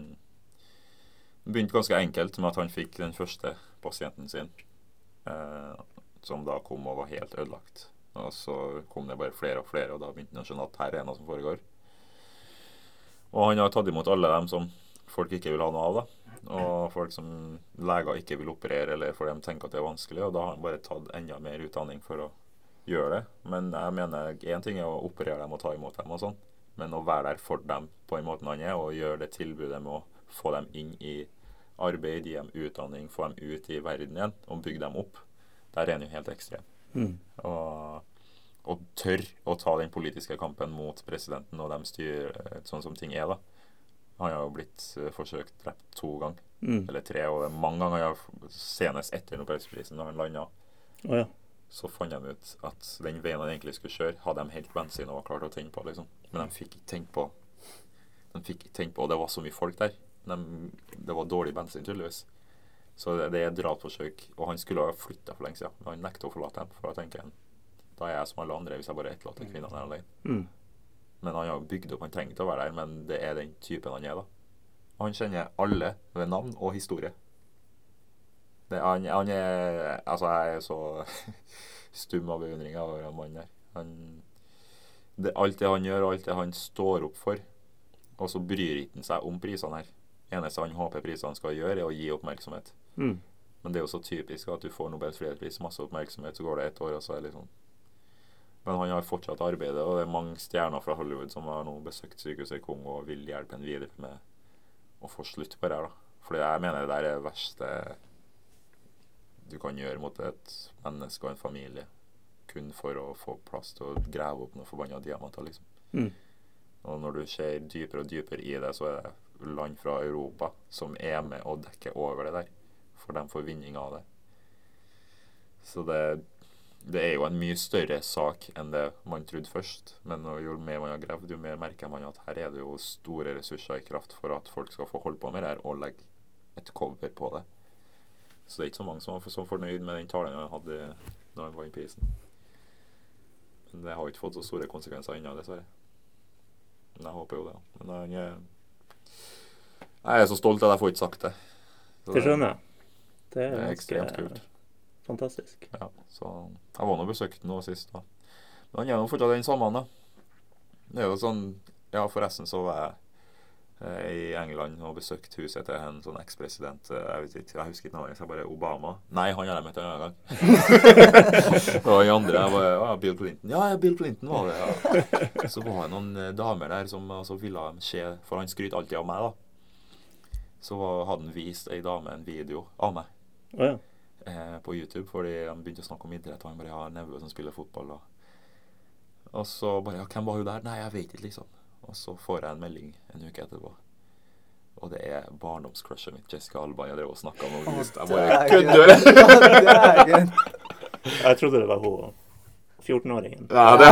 begynte ganske enkelt med at han fikk den første pasienten sin, eh, som da kom og var helt ødelagt. Og så kom det bare flere og flere, og da begynte han å skjønne at her er noe som foregår. Og han har tatt imot alle dem som folk ikke vil ha noe av, da. Og folk som leger ikke vil operere, eller for de tenker at det er vanskelig. Og da har han bare tatt enda mer utdanning for å gjøre det. Men jeg mener én ting er å operere dem og ta imot dem og sånn. Men å være der for dem på en måte han er, og gjøre det tilbudet med å få dem inn i arbeid, gi dem utdanning, få dem ut i verden igjen og bygge dem opp, der er han jo helt ekstrem. Mm. Og, og tør å ta den politiske kampen mot presidenten og dem styrer sånn som ting er, da. Han har jo blitt eh, forsøkt drept to ganger, Mm. eller tre, og mange ganger senest etter Nobelsprisen, når han landa, Oh, ja. Så fant de ut at den veien han egentlig skulle kjøre, hadde de helt bensin og var klart å tenne på, liksom. Men de fikk ikke tenkt på De fikk ikke tenkt på, og det var så mye folk der. De, det var dårlig bensin, tydeligvis. Så det, det er drapsforsøk. Og han skulle ha flytta for lenge siden, men han nekter å forlate dem. For da tenker han da er jeg som alle andre hvis jeg bare etterlater kvinnene her alene. Mm. Men han har bygd opp, han trenger ikke å være der, men det er den typen han er, da. Og han kjenner alle ved navn og historie. Det, han, han er Altså, jeg er så stum av beundring over den mannen der. Han, det, alt det han gjør, alt det han står opp for, og så bryr ikke han seg om prisene her. Eneste han håper prisene skal gjøre, er å gi oppmerksomhet. Mm. Men det er jo så typisk at du får Nobels fredspris, masse oppmerksomhet, så går det et år, og så er det liksom Men han har fortsatt arbeidet, og det er mange stjerner fra Hollywood som har nå besøkt sykehuset i Kongo og vil hjelpe ham videre med å få slutt på det her, da. For jeg mener det der er det verste du kan gjøre mot et menneske og en familie. Kun for å få plass til å grave opp noen forbanna diamanter, liksom. Mm. Og når du ser dypere og dypere i det, så er det land fra Europa som er med og dekker over det der. For de får vinning av det. Så det, det er jo en mye større sak enn det man trodde først. Men jo mer man har gravd, jo mer merker man at her er det jo store ressurser i kraft for at folk skal få holde på med det her og legge et cover på det. Så det er ikke så mange som var så fornøyd med den talen han hadde da han vant prisen. Men det har ikke fått så store konsekvenser ennå, dessverre. Men jeg håper jo det. Men han er Jeg er så stolt at jeg får ikke sagt det. Så Det skjønner jeg. Det er, Det er ekstremt kult. fantastisk. Ja, så Jeg var nå den nå sist. da. Men Han er nå fortsatt den samme, da. Det er jo sånn Ja, forresten så var jeg i England og besøkte huset til en sånn ekspresident eh, Jeg vet ikke, jeg husker ikke navnet, jeg bare Obama. Nei, han har jeg møtt en annen gang. og den andre jeg bare ja, Bill Clinton. Ja, ja, Bill Clinton var det. ja. Så var det noen eh, damer der som altså, ville se For han skryter alltid av meg, da. Så hadde han vist ei dame en video av meg ja. eh, på YouTube fordi han begynte å snakke om idrett. Og han bare har en nevø som spiller fotball. Da. og så bare ja, 'Hvem var hun der?' Nei, jeg vet ikke, liksom. Og så får jeg en melding en uke etterpå. Og det er barndomscrushet mitt, Jessica Alba. Jeg drev og snakka med henne. Jeg bare kødder! Jeg trodde det var hun 14-åringen. Ja, det Ah,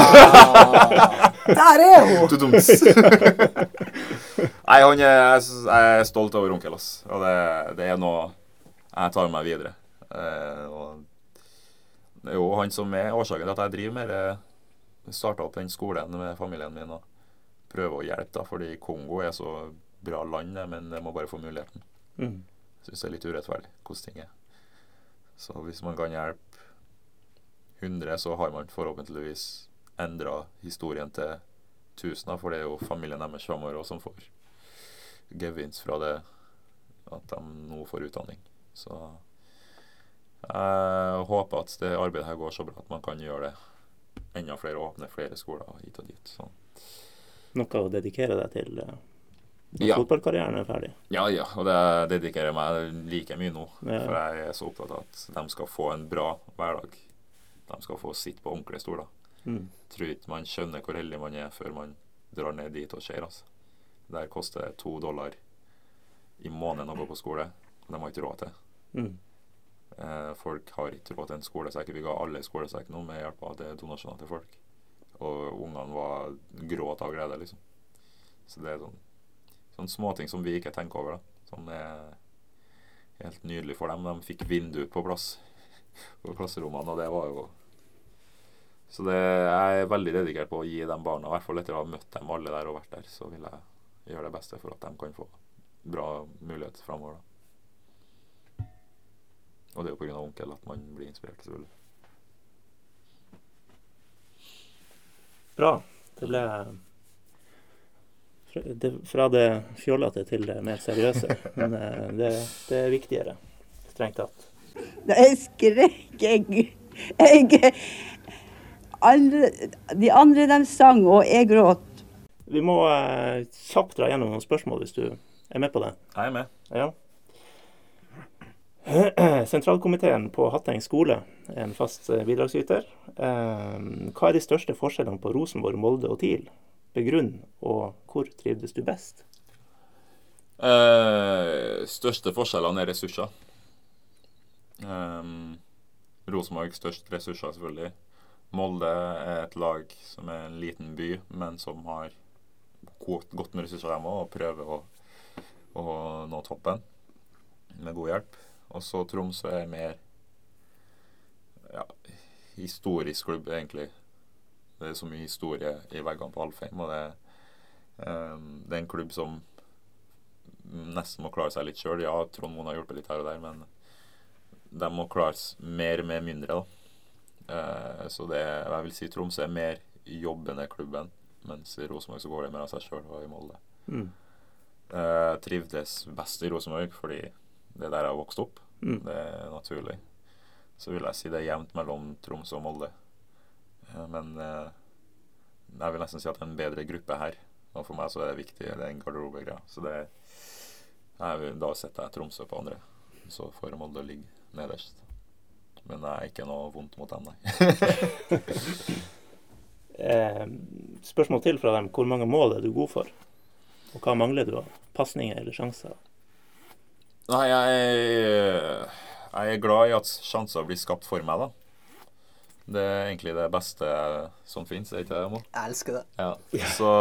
Der er hun! Nei, han er, jeg er stolt over onkel, ass. Og det, det er noe jeg tar med meg videre. Eh, og det er jo han som er årsaken til at jeg driver med det. Starta opp den skolen med familien min og prøver å hjelpe, da, fordi Kongo er så bra land, men de må bare få muligheten. Mm. Syns det er litt urettferdig hvordan ting er. Så hvis man kan hjelpe 100, så har man forhåpentligvis endra historien til tusener, for det er jo familien deres framover som får gevinst fra det at de nå får utdanning. Så jeg håper at det arbeidet her går så bra at man kan gjøre det enda flere og åpne flere skoler hit og dit. Så. Noe å dedikere deg til eh, når Ja. fotballkarrieren er ferdig. Ja, ja, og det dedikerer jeg meg like mye nå. Ja. For jeg er så opptatt av at de skal få en bra hverdag. De skal få sitte på ordentlige stoler. Mm. Tror ikke man skjønner hvor heldig man er før man drar ned dit og ser. Altså. Der koster det to dollar i måneden å gå på skole. og De har ikke råd til. Mm. Eh, folk har ikke råd til en skolesekk. Vi ga alle skolesekk nå med hjelp av det donasjoner til folk. Og ungene var gråt av glede, liksom. Så det er sånn, sånne småting som vi ikke tenker over, da. Som er helt nydelig for dem. De fikk vindu på plass på klasserommene, og det var jo Så det, jeg er veldig dedikert på å gi de barna, i hvert fall etter å ha møtt dem alle der og vært der, så vil jeg gjøre det beste for at de kan få bra mulighet framover. Da. Og det er jo pga. onkel at man blir inspirert, selvfølgelig. Bra. Det ble fra det, fjollete til det mer seriøse. Men eh, det, det er viktigere, strengt tatt. Jeg skrek jeg, jeg andre, De andre de sang, og jeg gråt. Vi må eh, kjapt dra gjennom noen spørsmål hvis du er med på det. Jeg er med. Ja. Sentralkomiteen på Hatteng skole er en fast eh, bidragsyter. Eh, Hva er de største forskjellene på Rosenborg, Molde og TIL? Begrunn, og hvor trivdes du best? Eh, største forskjellene er ressurser. Eh, Rosenborg størst ressurser, selvfølgelig. Molde er et lag som er en liten by, men som har godt, godt med ressurser, òg, og prøver å, å nå toppen med god hjelp. Og så Tromsø er mer ja, historisk klubb, egentlig. Det er så mye historie i veggene på Alfheim, og det, um, det er en klubb som nesten må klare seg litt sjøl. Ja, Trond Moen har hjulpet litt her og der, men de må klare s- mer med mindre. da. Uh, så det, jeg vil si Tromsø er mer jobbende klubben, mens i Rosenborg så går det mer av seg sjøl og i Molde. Mm. Uh, trivdes best i Rosenborg fordi det er der jeg har vokst opp. Mm. Det er naturlig. Så vil jeg si det er jevnt mellom Tromsø og Molde. Eh, men eh, jeg vil nesten si at det er en bedre gruppe her. Og for meg så er det viktig, det er en garderobegreie. Så det jeg Da setter jeg Tromsø på andre. Så får Molde ligge nederst. Men det er ikke noe vondt mot dem, nei. Eh, spørsmål til fra dem. Hvor mange mål er du god for? Og hva mangler du av pasninger eller sjanser? Nei, jeg, jeg er glad i at sjanser blir skapt for meg, da. Det er egentlig det beste som fins, er ikke det, Mo? Jeg elsker det. Ja. Så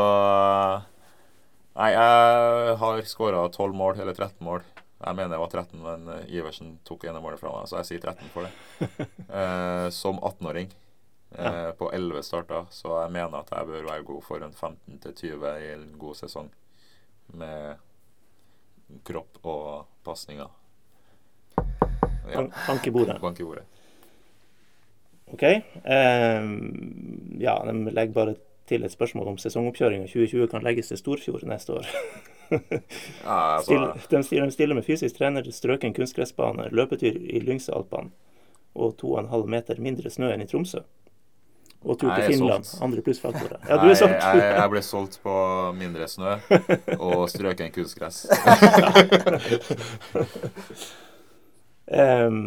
Nei, jeg har skåra 12 mål, eller 13 mål. Jeg mener det var 13, men eh, Iversen tok ene målet fra meg, så jeg sier 13 for det. Eh, som 18-åring. Eh, på 11 starter, så jeg mener at jeg bør være god for en 15-20 i en god sesong. Med kropp og pasninger. Ja. Bank, i bordet. Bank i bordet. OK. Eh, ja, de legger bare til et spørsmål om sesongoppkjøringa 2020 kan legges til Storfjord neste år. Ja, altså, Still, de, stiller, de stiller med fysisk trener, strøken kunstgressbane, løpetur i Lyngsalpene og 2,5 meter mindre snø enn i Tromsø. Og tur til Finland. solgt. Andre plussfaktorer. Ja, du er solgt. Jeg, jeg, jeg ble solgt på mindre snø og strøken kunstgress. um,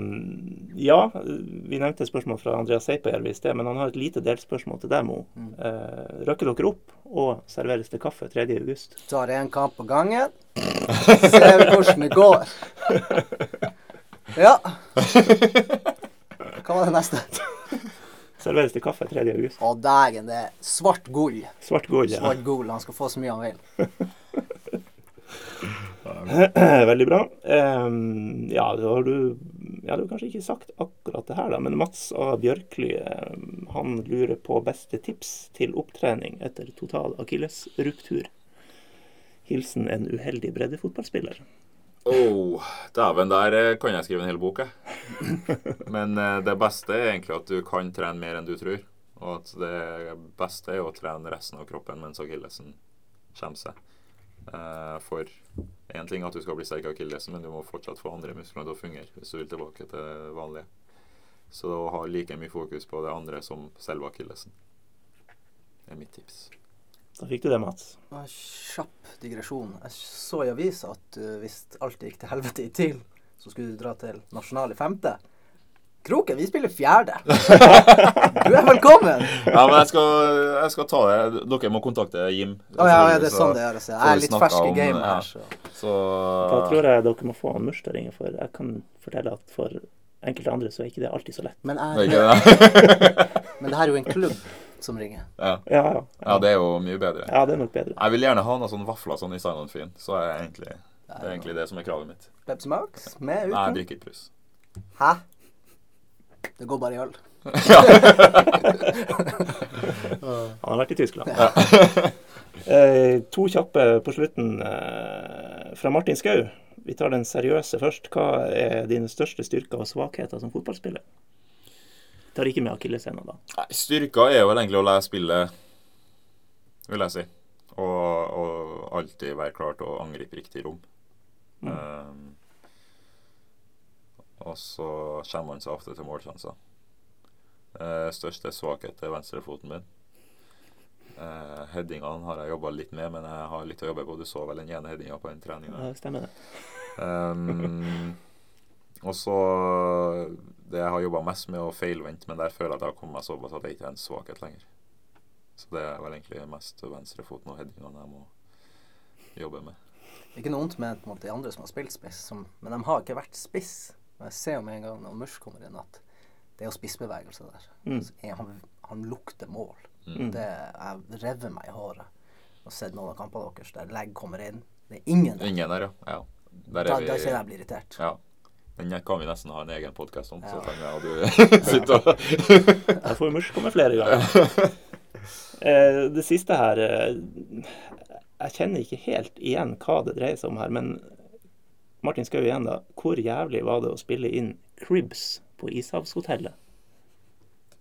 ja, vi nevnte et spørsmål fra Andreas Seipajärvi i sted, men han har et lite delspørsmål til deg, Mo. Mm. Uh, røkker dere opp og serveres det kaffe 3. august? Tar én kamp på gangen. Ser vi hvordan det går. Ja. Hva var det neste? Serveres det kaffe 3. august? Å, dægen, det er svart gull. Svart gull, ja. Svart gull. Han skal få så mye han vil. Veldig bra. Um, ja, da har du ja, du har kanskje ikke sagt akkurat det her, da, men Mats A. Bjørkly han lurer på beste tips til opptrening etter total akillesruptur. Hilsen en uheldig breddefotballspiller. Oh, Dæven, der eh, kan jeg skrive en hel bok, jeg. Men eh, det beste er egentlig at du kan trene mer enn du tror. Og at det beste er å trene resten av kroppen mens akillesen kommer seg. Eh, for én ting er at du skal bli sterk av akillesen, men du må fortsatt få andre muskler til å fungere hvis du vil tilbake til det vanlige. Så å ha like mye fokus på det andre som selve akillesen. Det er mitt tips. Da fikk du det, Mats. En Kjapp digresjon. Jeg så i avisa at uh, hvis alt gikk til helvete i TIL, så skulle du dra til nasjonal i femte. Kroken, vi spiller fjerde. Du er velkommen. Ja, men jeg skal, jeg skal ta det. Dere må kontakte Jim. Å ja, ja, det er sånn det gjøres. Jeg får er litt fersk i gamet her, så Så Da tror jeg dere må få han Murs til å ringe, for jeg kan fortelle at for enkelte andre så er ikke det alltid så lett. Men, Det er jeg, men det her er jo en klubb som ringer. Ja. Ja, ja. ja, det er jo mye bedre. Ja, det er nok bedre. Jeg vil gjerne ha noen sånne vafler sånn i Silent Fin. Så er egentlig, det er egentlig det som er kravet mitt. Pepsi Max med Nei, jeg drikker ikke pluss. Hæ? Det går bare i øl. Han har vært i Tyskland. eh, to kjappe på slutten eh, fra Martin Skau. Vi tar den seriøse først. Hva er dine største styrker og svakheter som fotballspiller? Tar ikke med akilleshæla, da. Nei, Styrka er vel egentlig å lære spillet, vil jeg si. Og, og alltid være klar til å angripe riktig rom. Um, og så kommer man seg ofte til målsjanser. Uh, største svakhet er venstrefoten min. Uh, headingene har jeg jobba litt med, men jeg har litt å jobbe på. Du så vel den ene headinga på den treninga. Ja, stemmer det. Um, og så Det jeg har jobba mest med, å feilvente, men der føler jeg at jeg har kommet meg såpass at det ikke er en svakhet lenger. Så det er vel egentlig mest venstrefoten og headingene jeg må jobbe med. Det er Ikke noe vondt med på måte, de andre som har spilt spiss, som, men de har ikke vært spiss. Men jeg ser jo med en gang når Mush kommer inn, at det er jo spissbevegelser der. Mm. Han, han lukter mål. Mm. Det, jeg rever meg i håret og sett noen av kampene deres der legg kommer inn. Det er ingen der. Ingen der, ja. ja. Der Da, er da vi kjenner jeg blir irritert. Ja. Den kan vi nesten ha en egen podkast om. Så Ja. jeg og du sitter og Jeg får Murs komme flere ganger. Eh, det siste her eh, Jeg kjenner ikke helt igjen hva det dreier seg om her, men Martin Skau igjen, da. Hvor jævlig var det å spille inn Cribs på Ishavshotellet?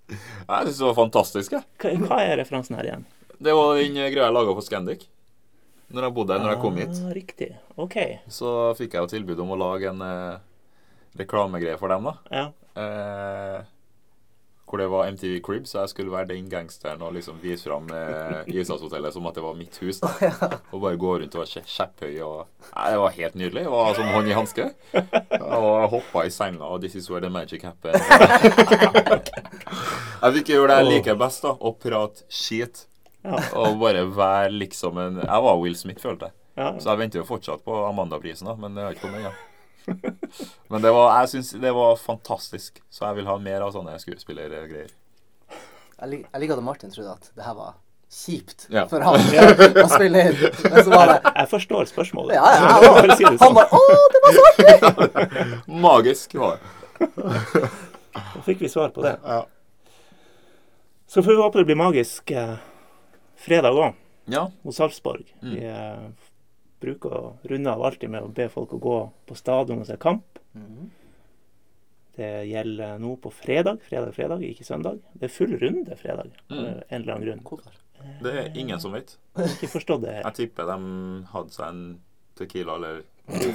Jeg syns det var fantastisk, jeg. Hva, hva er referansen her igjen? Det var den greia jeg laga på Scandic. Når jeg bodde der, når jeg kom hit. Ah, riktig. OK. Så fikk jeg jo tilbud om å lage en eh, reklamegreie for dem, da. Ja. Eh, hvor det var MTV Cribs, så jeg skulle være den gangsteren og liksom vise fram eh, Ishavshotellet som at det var mitt hus. da. Og bare gå rundt og være kjepphøy og Nei, Det var helt nydelig. Det var som hånd i hanske. Og hoppa i senga, og 'This is where the magic happens. Jeg fikk gjøre det jeg liker best, da. Å prate skit. Ja. Og bare være liksom en Jeg var Will Smith, følte jeg. ja. Så jeg venter jo fortsatt på Amanda-prisen, da, men det har ikke kommet ennå. Men det var, jeg syns det var fantastisk, så jeg vil ha mer av sånne skuespillergreier. Jeg, lik, jeg liker at Martin trodde at det her var kjipt Ja. for han å spille inn. Men så var det Jeg forstår spørsmålet. Ja, ja, ja. Han, si Han sånn. bare Å, det var så Magisk var det. Da fikk vi svar på det. Ja. Så får vi håpe det blir magisk eh, fredag òg, Ja. hos Sarpsborg. Mm. Vi eh, bruker å runde av alltid med å be folk å gå på stadion og se kamp. Mhm. Det gjelder nå på fredag, fredag, fredag, ikke søndag. Det er full runde fredag, Mm. en eller annen grunn. Hvorfor? Det er ingen som vet. Jeg har ikke forstått det. Jeg tipper de hadde seg en Tequila eller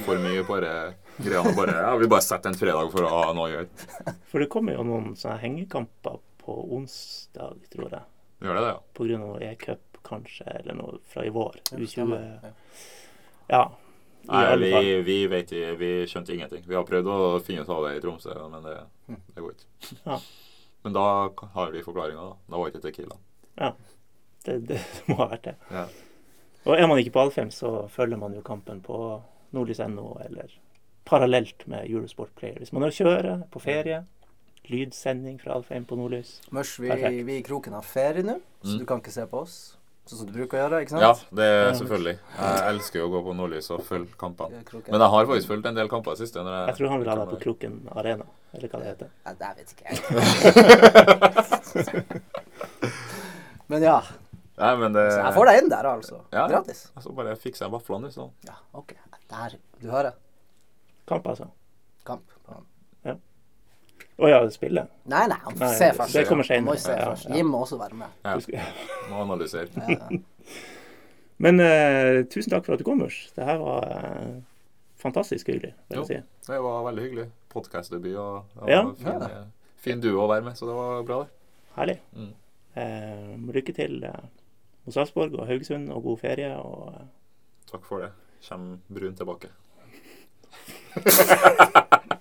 for mye bare greiene bare Ja, vi bare setter en fredag for å ha noe å gjøre. For det kommer jo noen sånne hengekamper på onsdag, tror jeg. Gjør det det, ja? På grunn av noe e-cup, kanskje, eller noe fra i vår. U20. Ja. Ja. Nei, vi, vi vet. Vi skjønte ingenting. Vi har prøvd å finne ut av det i Tromsø, men det, det går ikke. Ja. Men da har vi forklaringa, da. Da var det ikke Tequila. Det, det må ha vært det. Ja. Og er man ikke på Alfheim, så følger man jo kampen på nordlys.no eller parallelt med Eurosport Player. Hvis man er kjører på ferie, lydsending fra Alfheim på Nordlys. Mørs, vi, vi i Kroken har ferie nå, så Mm. du kan ikke se på oss. Sånn som du bruker å gjøre, ikke sant? Ja, det er selvfølgelig. Jeg elsker jo å gå på Nordlys og følge kampene. Men jeg har faktisk fulgt en del kamper i det siste. Når jeg, Jeg tror han vil ha deg på Kroken Arena, eller hva det heter. Ja, det vet ikke jeg. Men ja, Nei, men det så jeg får deg inn der, altså. Ja. Gratis. Så bare fikser jeg vaflene, så. Ja, OK. Der. Du hører. Kamp, altså. Kamp. På oh, ja, spille? Nei, nei, han får Nei, se først. det kommer Han må senere. se Ja, først. ja. Jim må også være med. Ja, må analysere. Ja, ja. Men uh, tusen takk for at du kom, Murs. Det her var uh, fantastisk hyggelig, vil Jo. si. Det var veldig hyggelig. Podkastdebut og, og Ja. fin, fin duo å være med, så det var bra, det. Herlig. Mm. Uh, lykke til uh, hos Sarpsborg og Haugesund, og god ferie. Og uh... Takk for det. Kjem brun tilbake.